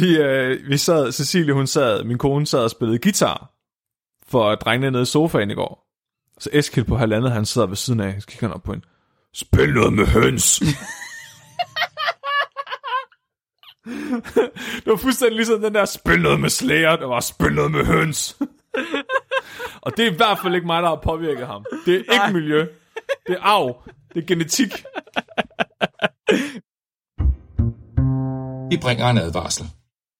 De, øh, vi sad, Cecilie, hun sad, min kone sad og spillede guitar for drengene nede i sofaen i går. Så Eskild på halvandet, han sidder ved siden af, så kigger han op på en. Spil noget med høns. det var fuldstændig ligesom den der, spil noget med slæger, der var spil noget med høns. og det er i hvert fald ikke mig, der har påvirket ham. Det er ikke Nej. miljø. Det er arv. Det er genetik. Vi bringer en advarsel.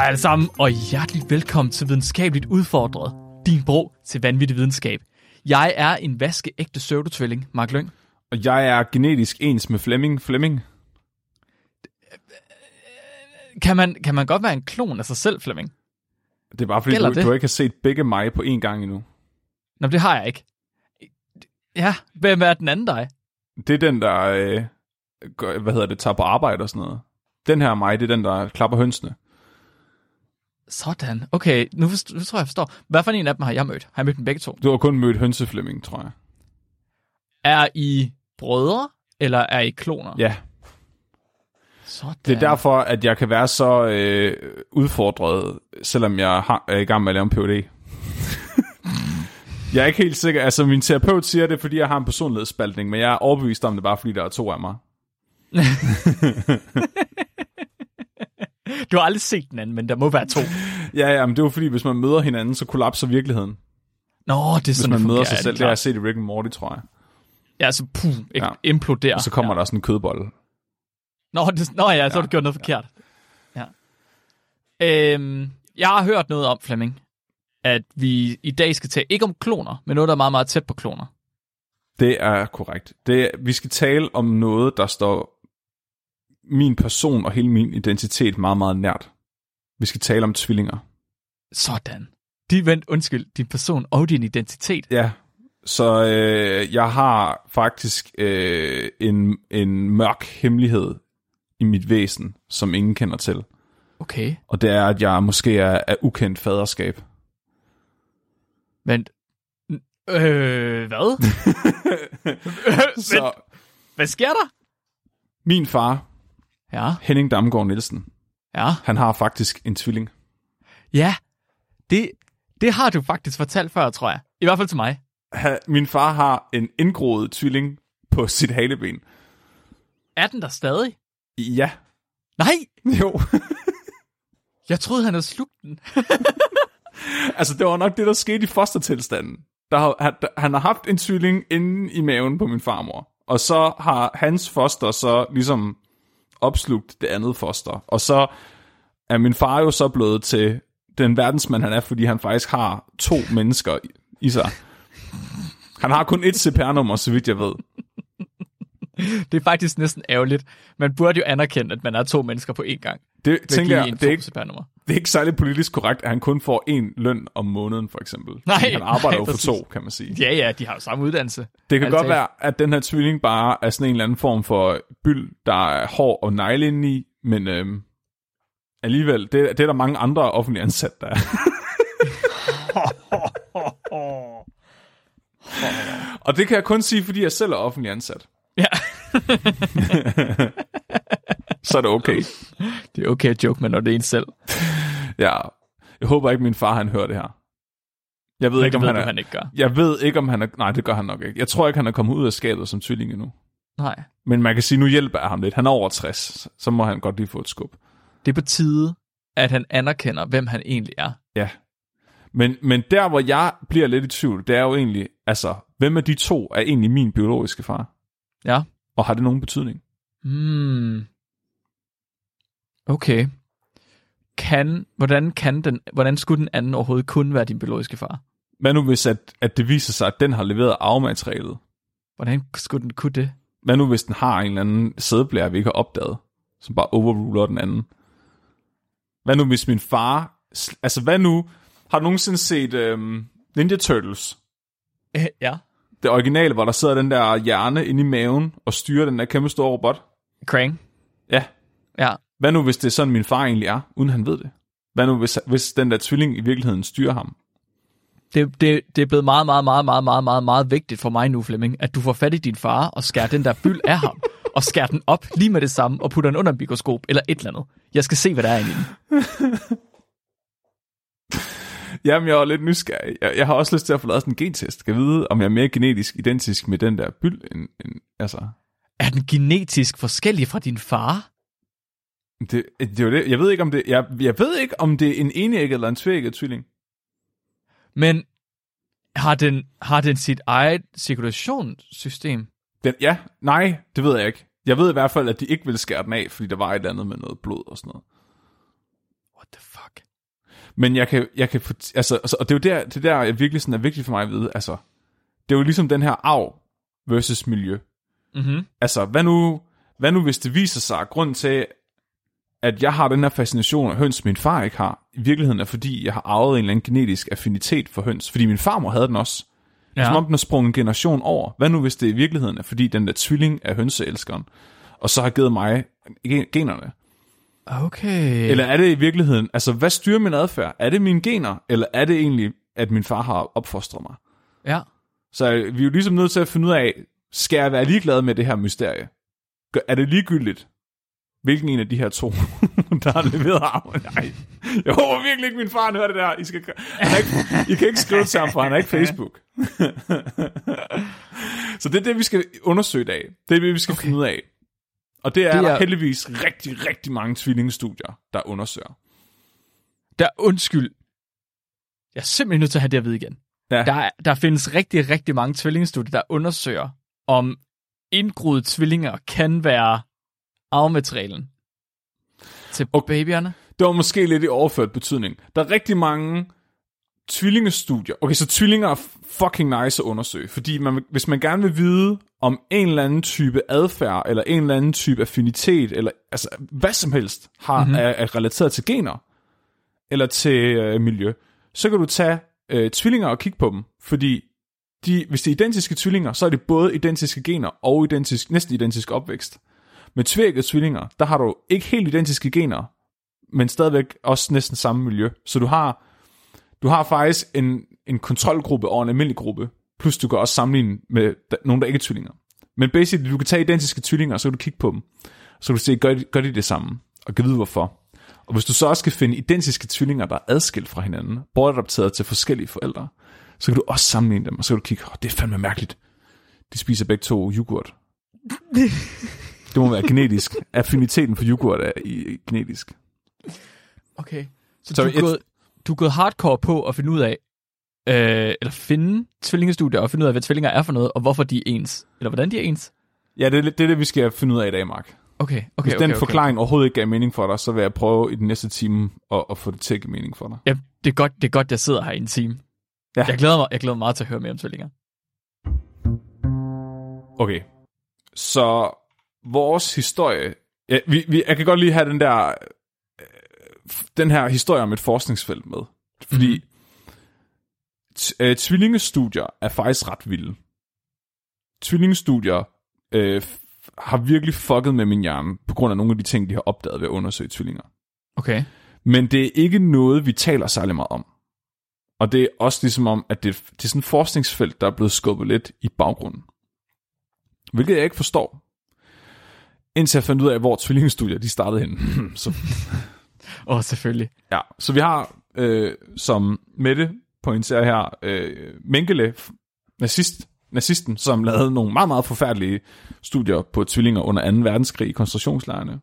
Hej alle sammen, og hjerteligt velkommen til Videnskabeligt Udfordret, din bro til vanvittig videnskab. Jeg er en vaskeægte pseudotvilling, Mark Lyng. Og jeg er genetisk ens med Flemming. Flemming. Kan man, kan man godt være en klon af sig selv, Flemming? Det er bare fordi, Gælder du, det? du ikke har set begge mig på én gang endnu. Nå, det har jeg ikke. Ja, hvem er den anden dig? Det er den, der, øh, gør, hvad hedder det, tager på arbejde og sådan noget. Den her mig, det er den, der klapper hønsene. Sådan, okay, nu, forstår, nu tror jeg, jeg forstår. Hvad for en af dem har jeg mødt? Har jeg mødt dem begge to? Du har kun mødt hønseflemming, tror jeg. Er I brødre, eller er I kloner? Ja, Sådan. det er derfor, at jeg kan være så øh, udfordret, selvom jeg har, er i gang med at lave en PhD. jeg er ikke helt sikker. Altså, min terapeut siger det, fordi jeg har en personlighedsspaltning, men jeg er overbevist om det bare, fordi der er to af mig. Du har aldrig set den anden, men der må være to. Ja, ja, men det er jo fordi, hvis man møder hinanden, så kollapser virkeligheden. Nå, det er Hvis sådan, man det møder sig ja, selv. det Det har jeg set i Rick and Morty, tror jeg. Ja, så puh, Ja. imploderer. Og så kommer ja. der sådan en kødbolle. Nå, det, nå ja, så har Ja, du gjort noget forkert. Ja. Øhm, jeg har hørt noget om, Flemming, at vi i dag skal tale ikke om kloner, men noget, der er meget, meget tæt på kloner. Det er korrekt. Det er, vi skal tale om noget, der står min person og hele min identitet meget, meget nært. Vi skal tale om tvillinger. Sådan. De vent, undskyld, din person og din identitet. Ja, så øh, jeg har faktisk øh, en, en mørk hemmelighed i mit væsen, som ingen kender til. Okay, Og det er, at jeg måske er af ukendt faderskab. men... Øh, hvad? Så så... Hvad sker der? min far, Ja, Henning Damgaard Nielsen, ja. han har faktisk en tvilling. Ja, det, det har du faktisk fortalt før, tror jeg. I hvert fald til mig. Ha, min far har en indgroet tvilling på sit haleben. Er den der stadig? Ja, Nej, jo. jeg troede, han havde slugt den. altså, det var nok det, der skete i fostertilstanden. Der han, han har haft en tvilling inde i maven på min farmor. Og så har hans foster så ligesom opslugt det andet foster. Og så er min far jo så blevet til den verdensmand, han er, fordi han faktisk har to mennesker i- sig. Han har kun et CPR-nummer, så vidt jeg ved. Det er faktisk næsten ærgerligt. Man burde jo anerkende, at man er to mennesker på én gang. Det tænker jeg, det er, ikke. Det er ikke særlig politisk korrekt, at han kun får en løn om måneden, for eksempel. Nej, Fordi han arbejder nej, jo for to, kan man sige. Ja, ja, de har jo samme uddannelse. Det kan Ærligt godt være, at den her tvilling bare er sådan en eller anden form for byld, der er hård og negle inde i, men øhm, alligevel, det, det er der mange andre offentlige ansatte, der er. og det kan jeg kun sige, fordi jeg selv er offentlig ansat. Ja, Så er det okay. det er okay at joke med, når det er en selv. Ja. Jeg håber ikke, min far han hører det her. Jeg ved Det ikke, om ved han er... han ikke gør. Jeg ved ikke, om han er... Nej, det gør han nok ikke. Jeg tror ikke, han er kommet ud af skabet som tvilling endnu. Nej. Men man kan sige, nu hjælper jeg ham lidt. Han er over 60, så må han godt lige få et skub. Det er på tide, at han anerkender, hvem han egentlig er. Ja. Men, men der, hvor jeg bliver lidt i tvivl, det er jo egentlig, altså, hvem af de to er egentlig min biologiske far? Ja. Og har det nogen betydning? Hmm. Okay. Kan, hvordan, kan den, hvordan skulle den anden overhovedet kun være din biologiske far? Hvad nu hvis, at, at det viser sig, at den har leveret arvematerialet? Hvordan skulle den kunne det? Hvad nu hvis den har en eller anden sædeblære, vi ikke har opdaget, som bare overruler den anden? Hvad nu, hvis min far... Altså, hvad nu... Har du nogensinde set øhm, Ninja Turtles? Øh, ja. Det originale, hvor der sidder den der hjerne inde i maven og styrer den der kæmpe store robot? Krang. Ja. Ja. Hvad nu, hvis det er sådan, min far egentlig er, uden han ved det? Hvad nu, hvis, hvis den der tvilling i virkeligheden styrer ham? Det, det, det er blevet meget, meget, meget, meget, meget, meget, meget vigtigt for mig nu, Flemming, at du får fat i din far og skærer den der byld af ham, og skærer den op lige med det samme, og putter den under en mikroskop, eller et eller andet. Jeg skal se, hvad der er inde i den. Jamen, jeg er lidt nysgerrig. Jeg, jeg har også lyst til at få lavet sådan en gentest. Jeg vide, om jeg er mere genetisk identisk med den der byld, end, end altså... Er den genetisk forskellig fra din far? Det, det er jo det. Jeg ved ikke, om det, jeg, jeg ved ikke, om det er en enægget eller en tvægget tvilling. Men har den, har den sit eget cirkulationssystem? Den, ja, nej, det ved jeg ikke. Jeg ved i hvert fald, at de ikke ville skære den af, fordi der var et eller andet med noget blod og sådan noget. What the fuck? Men jeg kan, jeg kan altså, altså, og det er jo der, det der jeg virkelig sådan er vigtigt for mig at vide, altså, det er jo ligesom den her arv versus miljø. Mm-hmm. Altså, hvad nu, hvad nu hvis det viser sig, at grunden til, at jeg har den her fascination af høns, min far ikke har, i virkeligheden er fordi, jeg har arvet en eller anden genetisk affinitet for høns, fordi min farmor havde den også. Ja. Som om den har sprunget en generation over. Hvad nu hvis det i virkeligheden er fordi, den der tvilling er hønseelskeren, og så har givet mig gen- generne? Okay. Eller er det i virkeligheden, altså hvad styrer min adfærd? Er det mine gener, eller er det egentlig, at min far har opfostret mig? Ja. Så vi er jo ligesom nødt til at finde ud af, skal jeg være ligeglad med det her mysterie? Er det ligegyldigt, hvilken en af de her to, der har leveret arven? Nej, jeg håber virkelig ikke, min far hører det der. I, skal, han ikke, I kan ikke skrive til ham, for han er ikke Facebook. Så det er det, vi skal undersøge i dag. Det er det, vi skal okay. finde ud af. Og det er, Det er- heldigvis rigtig, rigtig mange tvillingestudier, der undersøger. Der, undskyld. Jeg er simpelthen nødt til at have det at vide igen. Ja. Der, er- der findes rigtig, rigtig mange tvillingestudier, der undersøger, om indgroede tvillinger kan være arvematerialen til Okay. babyerne. Det var måske lidt i overført betydning. Der er rigtig mange tvillingestudier. Okay, så tvillinger er fucking nice at undersøge, fordi man, hvis man gerne vil vide om en eller anden type adfærd, eller en eller anden type affinitet, eller altså hvad som helst har, mm-hmm. er, er relateret til gener, eller til øh, miljø, så kan du tage øh, tvillinger og kigge på dem, fordi de, hvis det er identiske tvillinger, så er det både identiske gener og identisk, næsten identisk opvækst. Med tvækkede tvillinger, der har du ikke helt identiske gener, men stadigvæk også næsten samme miljø. Så du har, du har faktisk en, en kontrolgruppe og en almindelig gruppe, plus du kan også sammenligne med nogen, der ikke er tvillinger. Men basically, du kan tage identiske tvillinger, og så kan du kigge på dem. Så kan du se, gør de, gør de det samme, og kan vide hvorfor. Og hvis du så også kan finde identiske tvillinger, der er adskilt fra hinanden, bortadopteret til forskellige forældre, så kan du også sammenligne dem, og så kan du kigge, oh, det er fandme mærkeligt. De spiser begge to yoghurt. Det må være genetisk. Affiniteten for yoghurt er i, i genetisk. Okay. Så, Så så du, er et- gået, du er gået hardcore på at finde ud af, øh, eller finde tvillingestudier og finde ud af, hvad tvillinger er for noget, og hvorfor de er ens. Eller hvordan de er ens. Ja, det er det, er det vi skal finde ud af i dag, Mark. Okay, okay, Hvis okay. den okay. forklaring overhovedet ikke gav mening for dig, så vil jeg prøve i den næste time at, at få det til at give mening for dig. Ja, det er godt, det er godt, jeg sidder her i en time. Ja. Jeg, glæder mig, jeg glæder mig meget til at høre mere om tvillinger. Okay, så vores historie... Ja, vi, vi, jeg kan godt lige have den der... øh, Den her historie om et forskningsfelt med. Fordi mm. t- øh, tvillingestudier er faktisk ret vilde. Tvillingestudier øh, har virkelig fucket med min hjerne, på grund af nogle af de ting, de har opdaget ved at undersøge tvillinger. Okay. Men det er ikke noget, vi taler særlig meget om. Og det er også ligesom om, at det, det er sådan et forskningsfelt, der er blevet skubbet lidt i baggrunden. Hvilket jeg ikke forstår. Indtil jeg fandt ud af, hvor tvillingestudier de startede hen. så, Åh, oh, selvfølgelig. ja. så vi har, øh, som Mette pointerer her, øh, Mengele, nazist, nazisten, som lavede nogle meget, meget forfærdelige studier på tvillinger under 2. verdenskrig i koncentrationslejrene.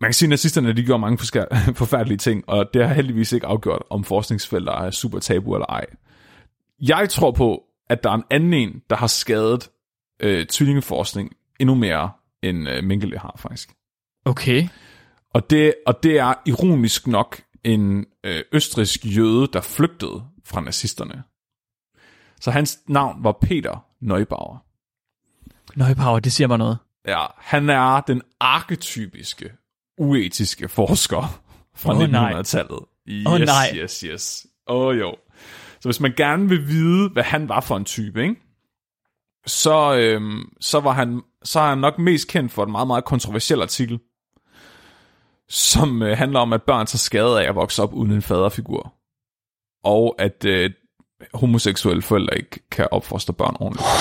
Man kan sige, at nazisterne de gjorde mange forfærdelige ting, og det har heldigvis ikke afgjort, om forskningsfelter er super tabu eller ej. Jeg tror på, at der er en anden en, der har skadet øh, tvillingeforskning endnu mere, end øh, Mengele har faktisk. Okay. Og det, og det er ironisk nok en øh, østrisk jøde, der flygtede fra nazisterne. Så hans navn var Peter Neubauer. Nøjpower, det siger mig noget. Ja, han er den arketypiske, uetiske forsker, fra nej. 1900-tallet. Yes, Åh, nej. yes, yes. Åh oh, jo. Så hvis man gerne vil vide, hvad han var for en type, ikke? Så, øhm, så, var han, så er han nok mest kendt for en meget, meget kontroversiel artikel, som øh, handler om, at børn tager skade af at vokse op uden en faderfigur. Og at øh, homoseksuelle forældre ikke kan opfostre børn ordentligt.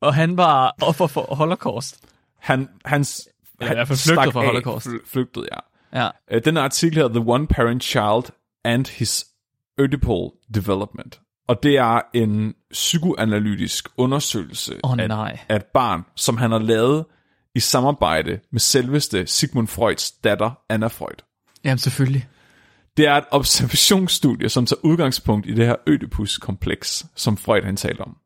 Og han var offer for Holocaust. Han, hans, Eller i hvert fald flygtede fra af. Holocaust. Fl- Flygtede, ja. Ja. Øh, Den artikel hedder The One Parent Child and His Oedipal Development. Og det er en psykoanalytisk undersøgelse af, nej. af et barn, som han har lavet i samarbejde med selveste Sigmund Freuds datter, Anna Freud. Jamen selvfølgelig. Det er et observationsstudie, som tager udgangspunkt i det her Ødipus-kompleks, som Freud han talte om.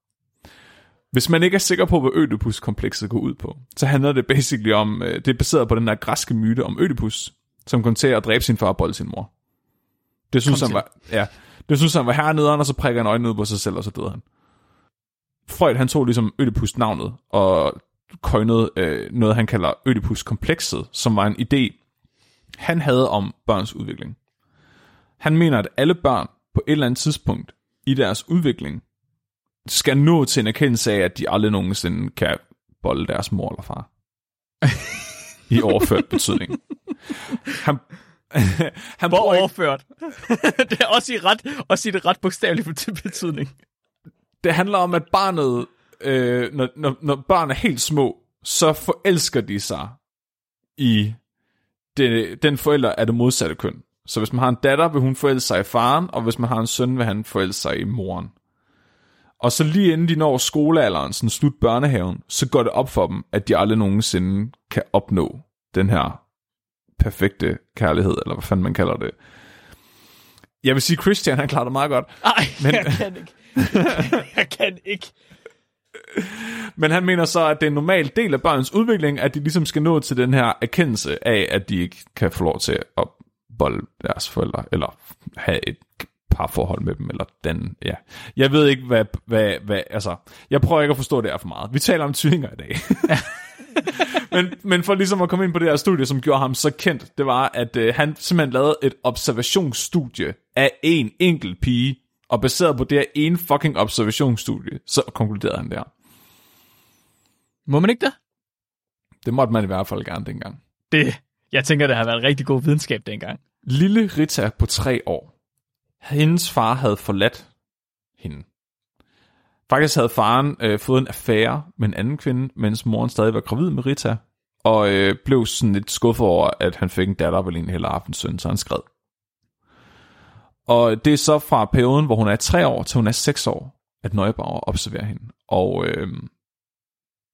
Hvis man ikke er sikker på, hvad Ødipus-komplekset går ud på, så handler det basically om, øh, det er baseret på den der græske myte om Ødipus, som kom til at dræbe sin far og bolde sin mor. Det synes Kom han var, ja, det synes han var hernede, og så prikker han øjnene ud på sig selv, og så døde han. Freud, han tog ligesom Ødipus navnet, og køjnede øh, noget, han kalder Ødipus-komplekset, som var en idé, han havde om børns udvikling. Han mener, at alle børn på et eller andet tidspunkt i deres udvikling skal nå til en erkendelse af, at de aldrig nogensinde kan bolde deres mor eller far. I overført betydning. Han, han Hvor bruger ikke, overført. det er også i, ret, også i det ret bogstaveligt betydning. det handler om, at barnet, øh, når, når, når børn er helt små, så forelsker de sig i det, den forælder af det modsatte køn. Så hvis man har en datter, vil hun forelske sig i faren, og hvis man har en søn, vil han forelske sig i moren. Og så lige inden de når skolealderen, sådan slut børnehaven, så går det op for dem, at de aldrig nogensinde kan opnå den her perfekte kærlighed, eller hvad fanden man kalder det. Jeg vil sige, Christian, han klarer det meget godt. Nej, Men- jeg kan ikke. jeg kan ikke. Men han mener så, at det er en normal del af børns udvikling, at de ligesom skal nå til den her erkendelse af, at de ikke kan få lov til at bolde deres forældre, eller have et parforhold med dem, eller den, ja. Jeg ved ikke, hvad, hvad, hvad, altså, jeg prøver ikke at forstå det her for meget. Vi taler om tvillinger i dag. men, men for ligesom at komme ind på det her studie, som gjorde ham så kendt, det var, at øh, han simpelthen lavede et observationsstudie af en enkelt pige, og baseret på det her ene fucking observationsstudie, så konkluderede han der. Må man ikke det? Det måtte man i hvert fald gerne dengang. Det, jeg tænker, det har været rigtig god videnskab dengang. Lille Rita på tre år. Hendes far havde forladt hende. Faktisk havde faren øh, fået en affære med en anden kvinde, mens moren stadig var gravid med Rita, og øh, blev sådan lidt skuffet over, at han fik en datter, og ville egentlig hellere have en søn, så han skred. Og det er så fra perioden, hvor hun er tre år, til hun er seks år, at Neubauer observerer hende. Og øh,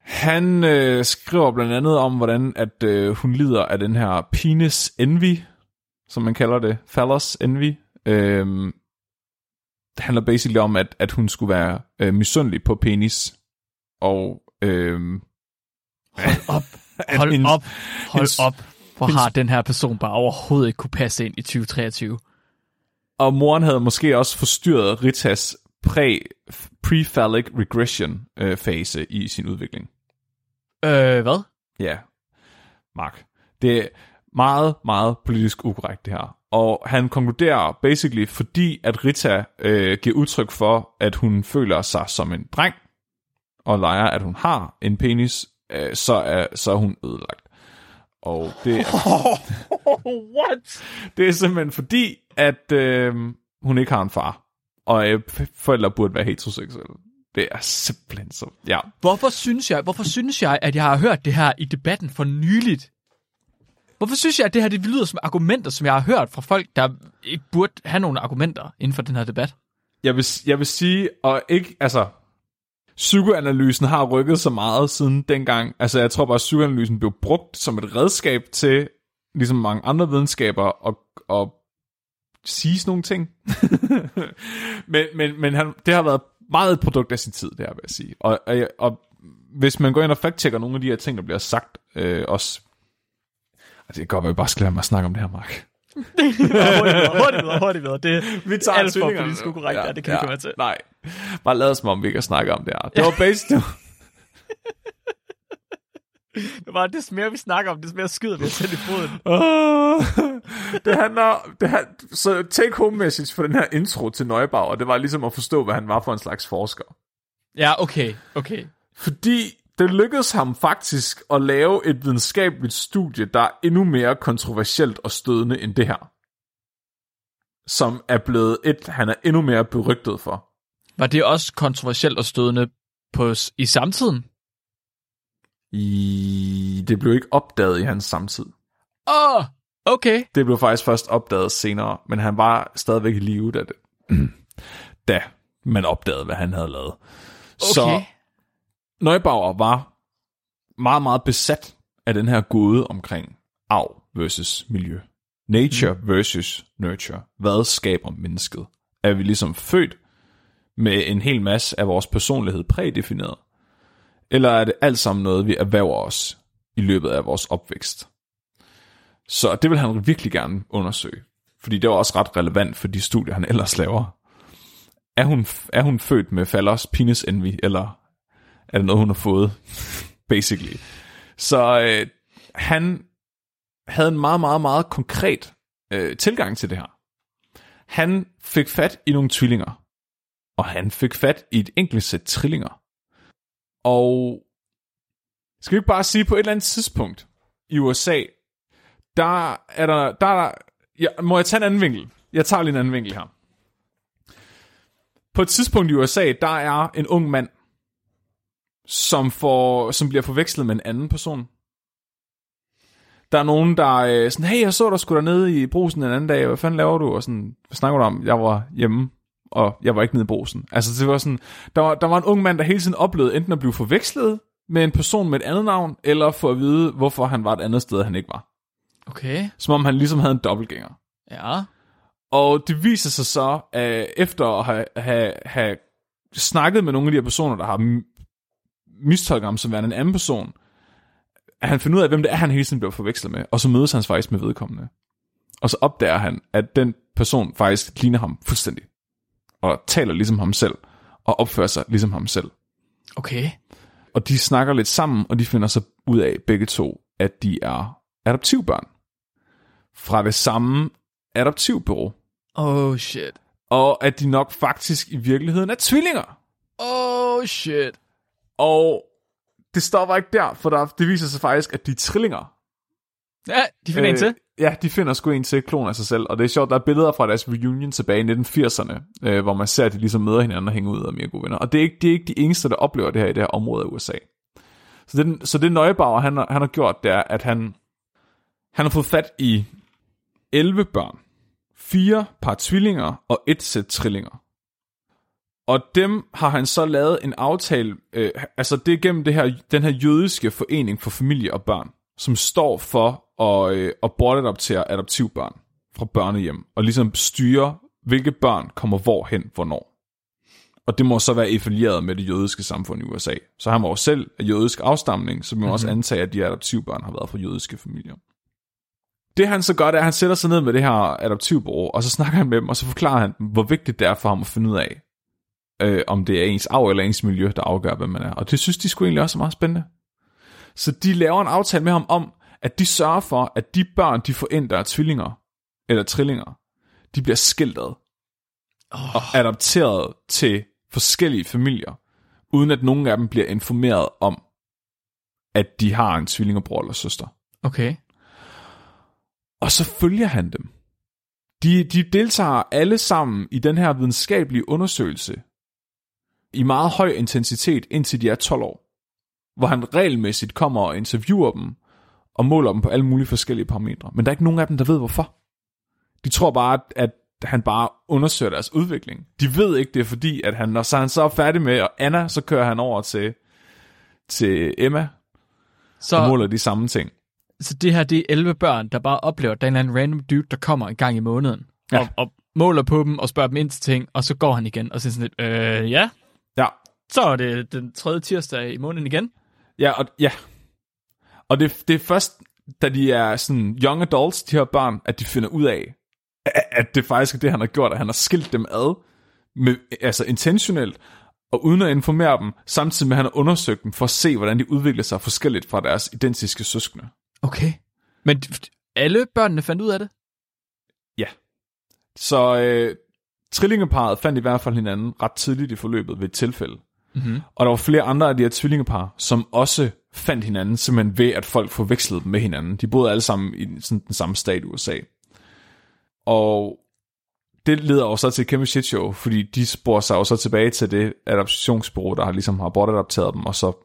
han øh, skriver blandt andet om, hvordan at øh, hun lider af den her penis envy, som man kalder det, phallus envy. Øhm, det handler basically om, at, at hun skulle være øh, misundelig på penis. Og øhm, Hold op. Hold hendes- op. Hold hendes- op. Hvor hendes- har den her person bare overhovedet ikke kunne passe ind i 2023? Og moren havde måske også forstyrret Ritas præ, prefallic regression øh, fase i sin udvikling. Øh, hvad? Ja, Mark. Det er meget, meget politisk ukorrekt det her. Og han konkluderer basically, fordi at Rita øh, giver udtryk for, at hun føler sig som en dreng, og leger, at hun har en penis, øh, så, er, så er hun ødelagt. Og det, What? det er simpelthen fordi, at øh, hun ikke har en far, og øh, forældre burde være heteroseksuelle. Det er simpelthen så... Ja, Hvorfor synes jeg, hvorfor synes jeg, at jeg har hørt det her i debatten for nyligt? Hvorfor synes jeg, at det her det lyder som argumenter, som jeg har hørt fra folk, der ikke burde have nogle argumenter inden for den her debat? jeg vil, jeg vil sige, og ikke, altså, psykoanalysen har rykket så meget siden dengang. Altså, jeg tror bare, at psykoanalysen blev brugt som et redskab til, ligesom mange andre videnskaber, at, at sige nogle ting. men men, men han, det har været meget et produkt af sin tid, det her vil jeg sige. Og, og, og hvis man går ind og fact-checker nogle af de her ting, der bliver sagt, øh, også... Altså, det kan godt være, at vi bare skal lade mig snakke om det her, Mark. hurtigt videre, hurtigt videre, hurtigt videre. Det Vi er alt for politisk ukorrekt, ja, det kan vi komme til. Nej, bare lad os som om, vi ikke har snakket om det her. Det var basically... Det var det mere vi snakker om, det mere skyder vi os selv i foden. Uh, det handler, det han, så take home message for den her intro til Neubauer, det var ligesom at forstå, hvad han var for en slags forsker. Ja, okay, okay. Fordi det lykkedes ham faktisk at lave et videnskabeligt studie, der er endnu mere kontroversielt og stødende end det her. Som er blevet et, han er endnu mere berygtet for. Var det også kontroversielt og stødende på, i samtiden? I, det blev ikke opdaget i hans samtid. Åh, oh, okay. Det blev faktisk først opdaget senere, men han var stadigvæk i live, da, det, da man opdagede, hvad han havde lavet. Okay. Så Neubauer var meget, meget besat af den her gode omkring arv versus miljø. Nature mm. versus nurture. Hvad skaber mennesket? Er vi ligesom født med en hel masse af vores personlighed prædefineret? Eller er det alt sammen noget, vi erhverver os i løbet af vores opvækst? Så det vil han virkelig gerne undersøge. Fordi det var også ret relevant for de studier, han ellers laver. Er hun, er hun født med Fallers penis envy, eller er det noget, hun har fået? Basically. Så øh, han havde en meget, meget, meget konkret øh, tilgang til det her. Han fik fat i nogle tvillinger, og han fik fat i et enkelt sæt trillinger. Og skal vi ikke bare sige, på et eller andet tidspunkt i USA, der er der, der, er der ja, må jeg tage en anden vinkel? Jeg tager lige en anden vinkel her. På et tidspunkt i USA, der er en ung mand, som, får, som bliver forvekslet med en anden person. Der er nogen, der er sådan, hey, jeg så dig sgu nede i brusen en anden dag, hvad fanden laver du? Og sådan, hvad snakker du om? Jeg var hjemme, og jeg var ikke nede i brusen. Altså, det var sådan, der var, der var en ung mand, der hele tiden oplevede enten at blive forvekslet med en person med et andet navn, eller få at vide, hvorfor han var et andet sted, han ikke var. Okay. Som om han ligesom havde en dobbeltgænger. Ja. Og det viser sig så, at efter at have, have, have snakket med nogle af de her personer, der har mistolket ham som værende en anden person, at han finder ud af, hvem det er, han hele tiden bliver forvekslet med, og så mødes han faktisk med vedkommende. Og så opdager han, at den person faktisk ligner ham fuldstændig, og taler ligesom ham selv, og opfører sig ligesom ham selv. Okay. Og de snakker lidt sammen, og de finder så ud af begge to, at de er adoptivbørn. Fra det samme adoptivbureau. Oh shit. Og at de nok faktisk i virkeligheden er tvillinger. Oh shit. Og det stopper ikke der, for der, det viser sig faktisk, at de er trillinger. Ja, de finder øh, en til. Ja, de finder sgu en til klon af sig selv. Og det er sjovt, der er billeder fra deres reunion tilbage i 1980'erne, øh, hvor man ser, at de ligesom møder hinanden og hænger ud og er mere gode venner. Og det er, ikke, det er ikke de eneste, der oplever det her i det her område af USA. Så det, så det Nøjebauer, han, han har gjort, det er, at han, han har fået fat i 11 børn, fire par tvillinger og et sæt trillinger. Og dem har han så lavet en aftale, øh, altså det er gennem det her, den her jødiske forening for familie og børn, som står for at, øh, at bortadoptere adoptivbørn fra børnehjem, og ligesom styre, hvilke børn kommer hvorhen, hvornår. Og det må så være affilieret med det jødiske samfund i USA. Så han var jo selv af jødisk afstamning, så vi må mm-hmm. også antage, at de adoptivbørn har været fra jødiske familier. Det han så gør, det er, at han sætter sig ned med det her adoptivbureau, og så snakker han med dem, og så forklarer han dem, hvor vigtigt det er for ham at finde ud af, øh, om det er ens arv eller ens miljø, der afgør, hvem man er. Og det synes de skulle egentlig også er meget spændende. Så de laver en aftale med ham om, at de sørger for, at de børn, de der er tvillinger, eller trillinger, de bliver skildret oh. og adopteret til forskellige familier, uden at nogen af dem bliver informeret om, at de har en tvillingebror eller søster. Okay. Og så følger han dem. De, de deltager alle sammen i den her videnskabelige undersøgelse i meget høj intensitet, indtil de er 12 år. Hvor han regelmæssigt kommer og interviewer dem, og måler dem på alle mulige forskellige parametre. Men der er ikke nogen af dem, der ved hvorfor. De tror bare, at han bare undersøger deres udvikling. De ved ikke, det er fordi, at han, når så han så er færdig med Anna, så kører han over til, til Emma, så, og måler de samme ting. Så det her, det er 11 børn, der bare oplever, at der er en random dude, der kommer en gang i måneden, ja. og, og måler på dem, og spørger dem ind til ting, og så går han igen, og så sådan lidt, øh, ja, Ja. Så er det den tredje tirsdag i måneden igen. Ja, og, ja. og det, det er først, da de er sådan young adults, de her børn, at de finder ud af, at det faktisk er det, han har gjort, at han har skilt dem ad, med, altså intentionelt, og uden at informere dem, samtidig med at han har undersøgt dem for at se, hvordan de udvikler sig forskelligt fra deres identiske søskende. Okay. Men alle børnene fandt ud af det? Ja. Så øh, trillingeparet fandt i hvert fald hinanden ret tidligt i forløbet ved et tilfælde. Mm-hmm. Og der var flere andre af de her tvillingepar, som også fandt hinanden, simpelthen ved, at folk forvekslede dem med hinanden. De boede alle sammen i sådan den samme stat i USA. Og det leder jo så til et kæmpe shit show, fordi de sporer sig jo så tilbage til det adoptionsbureau, der har ligesom har bortadopteret dem, og så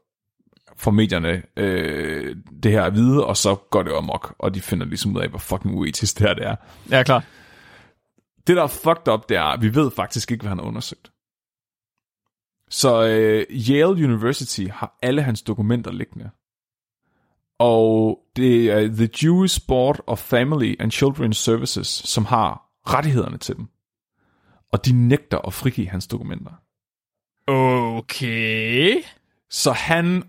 får medierne øh, det her at vide, og så går det amok, og de finder ligesom ud af, hvor fucking uetisk det her det er. Ja, klar. Det, der er fucked up, det er, at vi ved faktisk ikke, hvad han har undersøgt. Så øh, Yale University har alle hans dokumenter liggende. Og det er The Jewish Board of Family and Children's Services, som har rettighederne til dem. Og de nægter at frigive hans dokumenter. Okay. Så han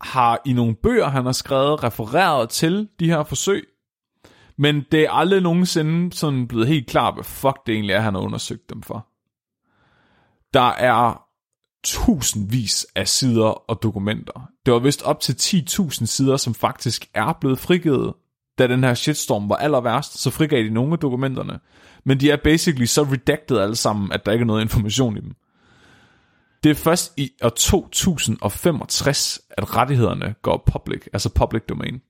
har i nogle bøger, han har skrevet, refereret til de her forsøg. Men det er aldrig nogensinde sådan blevet helt klart, hvad fuck det egentlig er, han har undersøgt dem for. Der er tusindvis af sider og dokumenter. Det var vist op til 10.000 sider, som faktisk er blevet frigivet, da den her shitstorm var aller værst, så frigav de nogle af dokumenterne. Men de er basically så redacted alle sammen, at der ikke er noget information i dem. Det er først i år 2065, at rettighederne går public, altså public domain.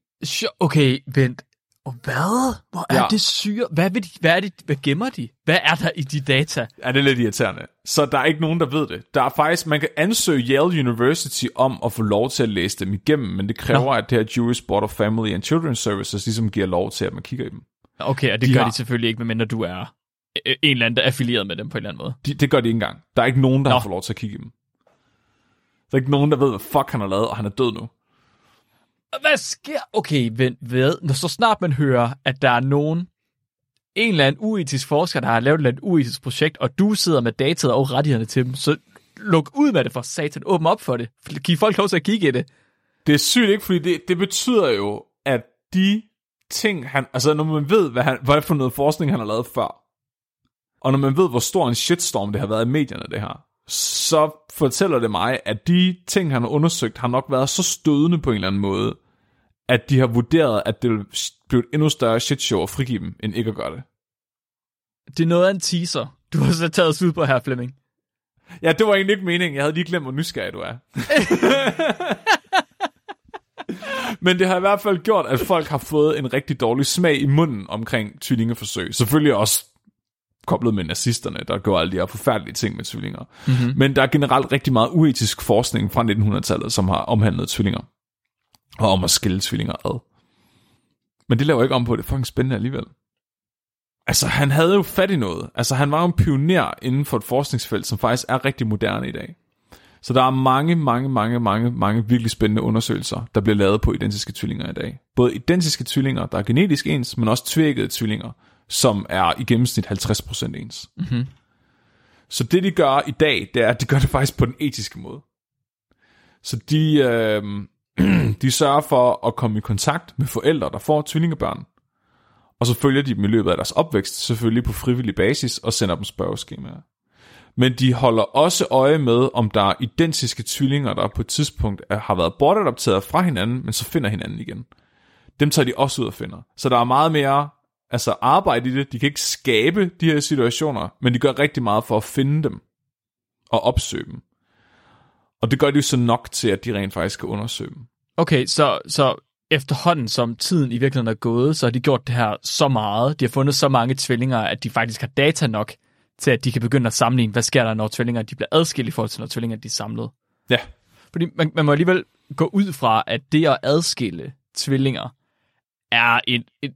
Okay, vent. Og hvad? Hvor er Ja. det syre? Hvad, vil de, hvad, er det, hvad gemmer de? Hvad er der i de data? Ja, det er lidt irriterende. Så der er ikke nogen, der ved det. Der er faktisk, man kan ansøge Yale University om at få lov til at læse dem igennem, men det kræver, Nå. at det her Jewish Board of Family and Children's Services ligesom giver lov til, at man kigger i dem. Okay, og det De de gør har- de selvfølgelig ikke, medmindre du er øh, en eller anden, der er affilieret med dem på en eller anden måde. De, det gør de ikke engang. Der er ikke nogen, der Nå. har fået lov til at kigge i dem. Der er ikke nogen, der ved, hvad fuck han har lavet, og han er død nu. Hvad sker? Okay, vent, ved. Når så snart man hører, at der er nogen, en eller anden uetisk forsker, der har lavet et eller andet uetisk projekt, og du sidder med dataet og rettighederne til dem, så luk ud med det for satan. Åbn op for det. Giv folk lov til at kigge i det. Det er sygt ikke, fordi det, det betyder jo, at de ting, han... Altså, når man ved, hvad, han, hvad for noget forskning, han har lavet før, og når man ved, hvor stor en shitstorm det har været i medierne, det her, så fortæller det mig, at de ting, han har undersøgt, har nok været så stødende på en eller anden måde, at de har vurderet, at det vil blive et endnu større shitshow at frigive dem, end ikke at gøre det. Det er noget af en teaser. Du har så taget os ud på her, Flemming. Ja, det var egentlig ikke meningen. Jeg havde lige glemt, hvor nysgerrig du er. Men det har i hvert fald gjort, at folk har fået en rigtig dårlig smag i munden omkring tvillingeforsøg. Selvfølgelig også koblet med nazisterne, der gjorde alle de her forfærdelige ting med tvillinger. Mm-hmm. Men der er generelt rigtig meget uetisk forskning fra 1900-tallet, som har omhandlet tvillinger. Og om at skille tvillinger ad. Men det laver ikke om på, det er fucking spændende alligevel. Altså, han havde jo fat i noget. Altså, han var jo en pioner inden for et forskningsfelt, som faktisk er rigtig moderne i dag. Så der er mange, mange, mange, mange, mange virkelig spændende undersøgelser, der bliver lavet på identiske tvillinger i dag. Både identiske tvillinger, der er genetisk ens, men også tvækkede tvillinger, som er i gennemsnit 50% ens. Mhm. Så det, de gør i dag, det er, at de gør det faktisk på den etiske måde. Så de, øh, de sørger for at komme i kontakt med forældre, der får tvillingebørn. Og så følger de dem i løbet af deres opvækst, selvfølgelig på frivillig basis, og sender dem spørgeskemaer. Men de holder også øje med, om der er identiske tvillinger, der på et tidspunkt er, har været bortadopteret fra hinanden, men så finder hinanden igen. Dem tager de også ud og finder. Så der er meget mere altså arbejde i det. De kan ikke skabe de her situationer, men de gør rigtig meget for at finde dem og opsøge dem. Og det gør de jo så nok til, at de rent faktisk kan undersøge dem. Okay, så, så efterhånden som tiden i virkeligheden er gået, så har de gjort det her så meget. De har fundet så mange tvillinger, at de faktisk har data nok til, at de kan begynde at sammenligne, hvad sker der, når tvillinger de bliver adskilt i forhold til, når tvillinger de er samlet. Ja, Fordi man, man må alligevel gå ud fra, at det at adskille tvillinger er et, et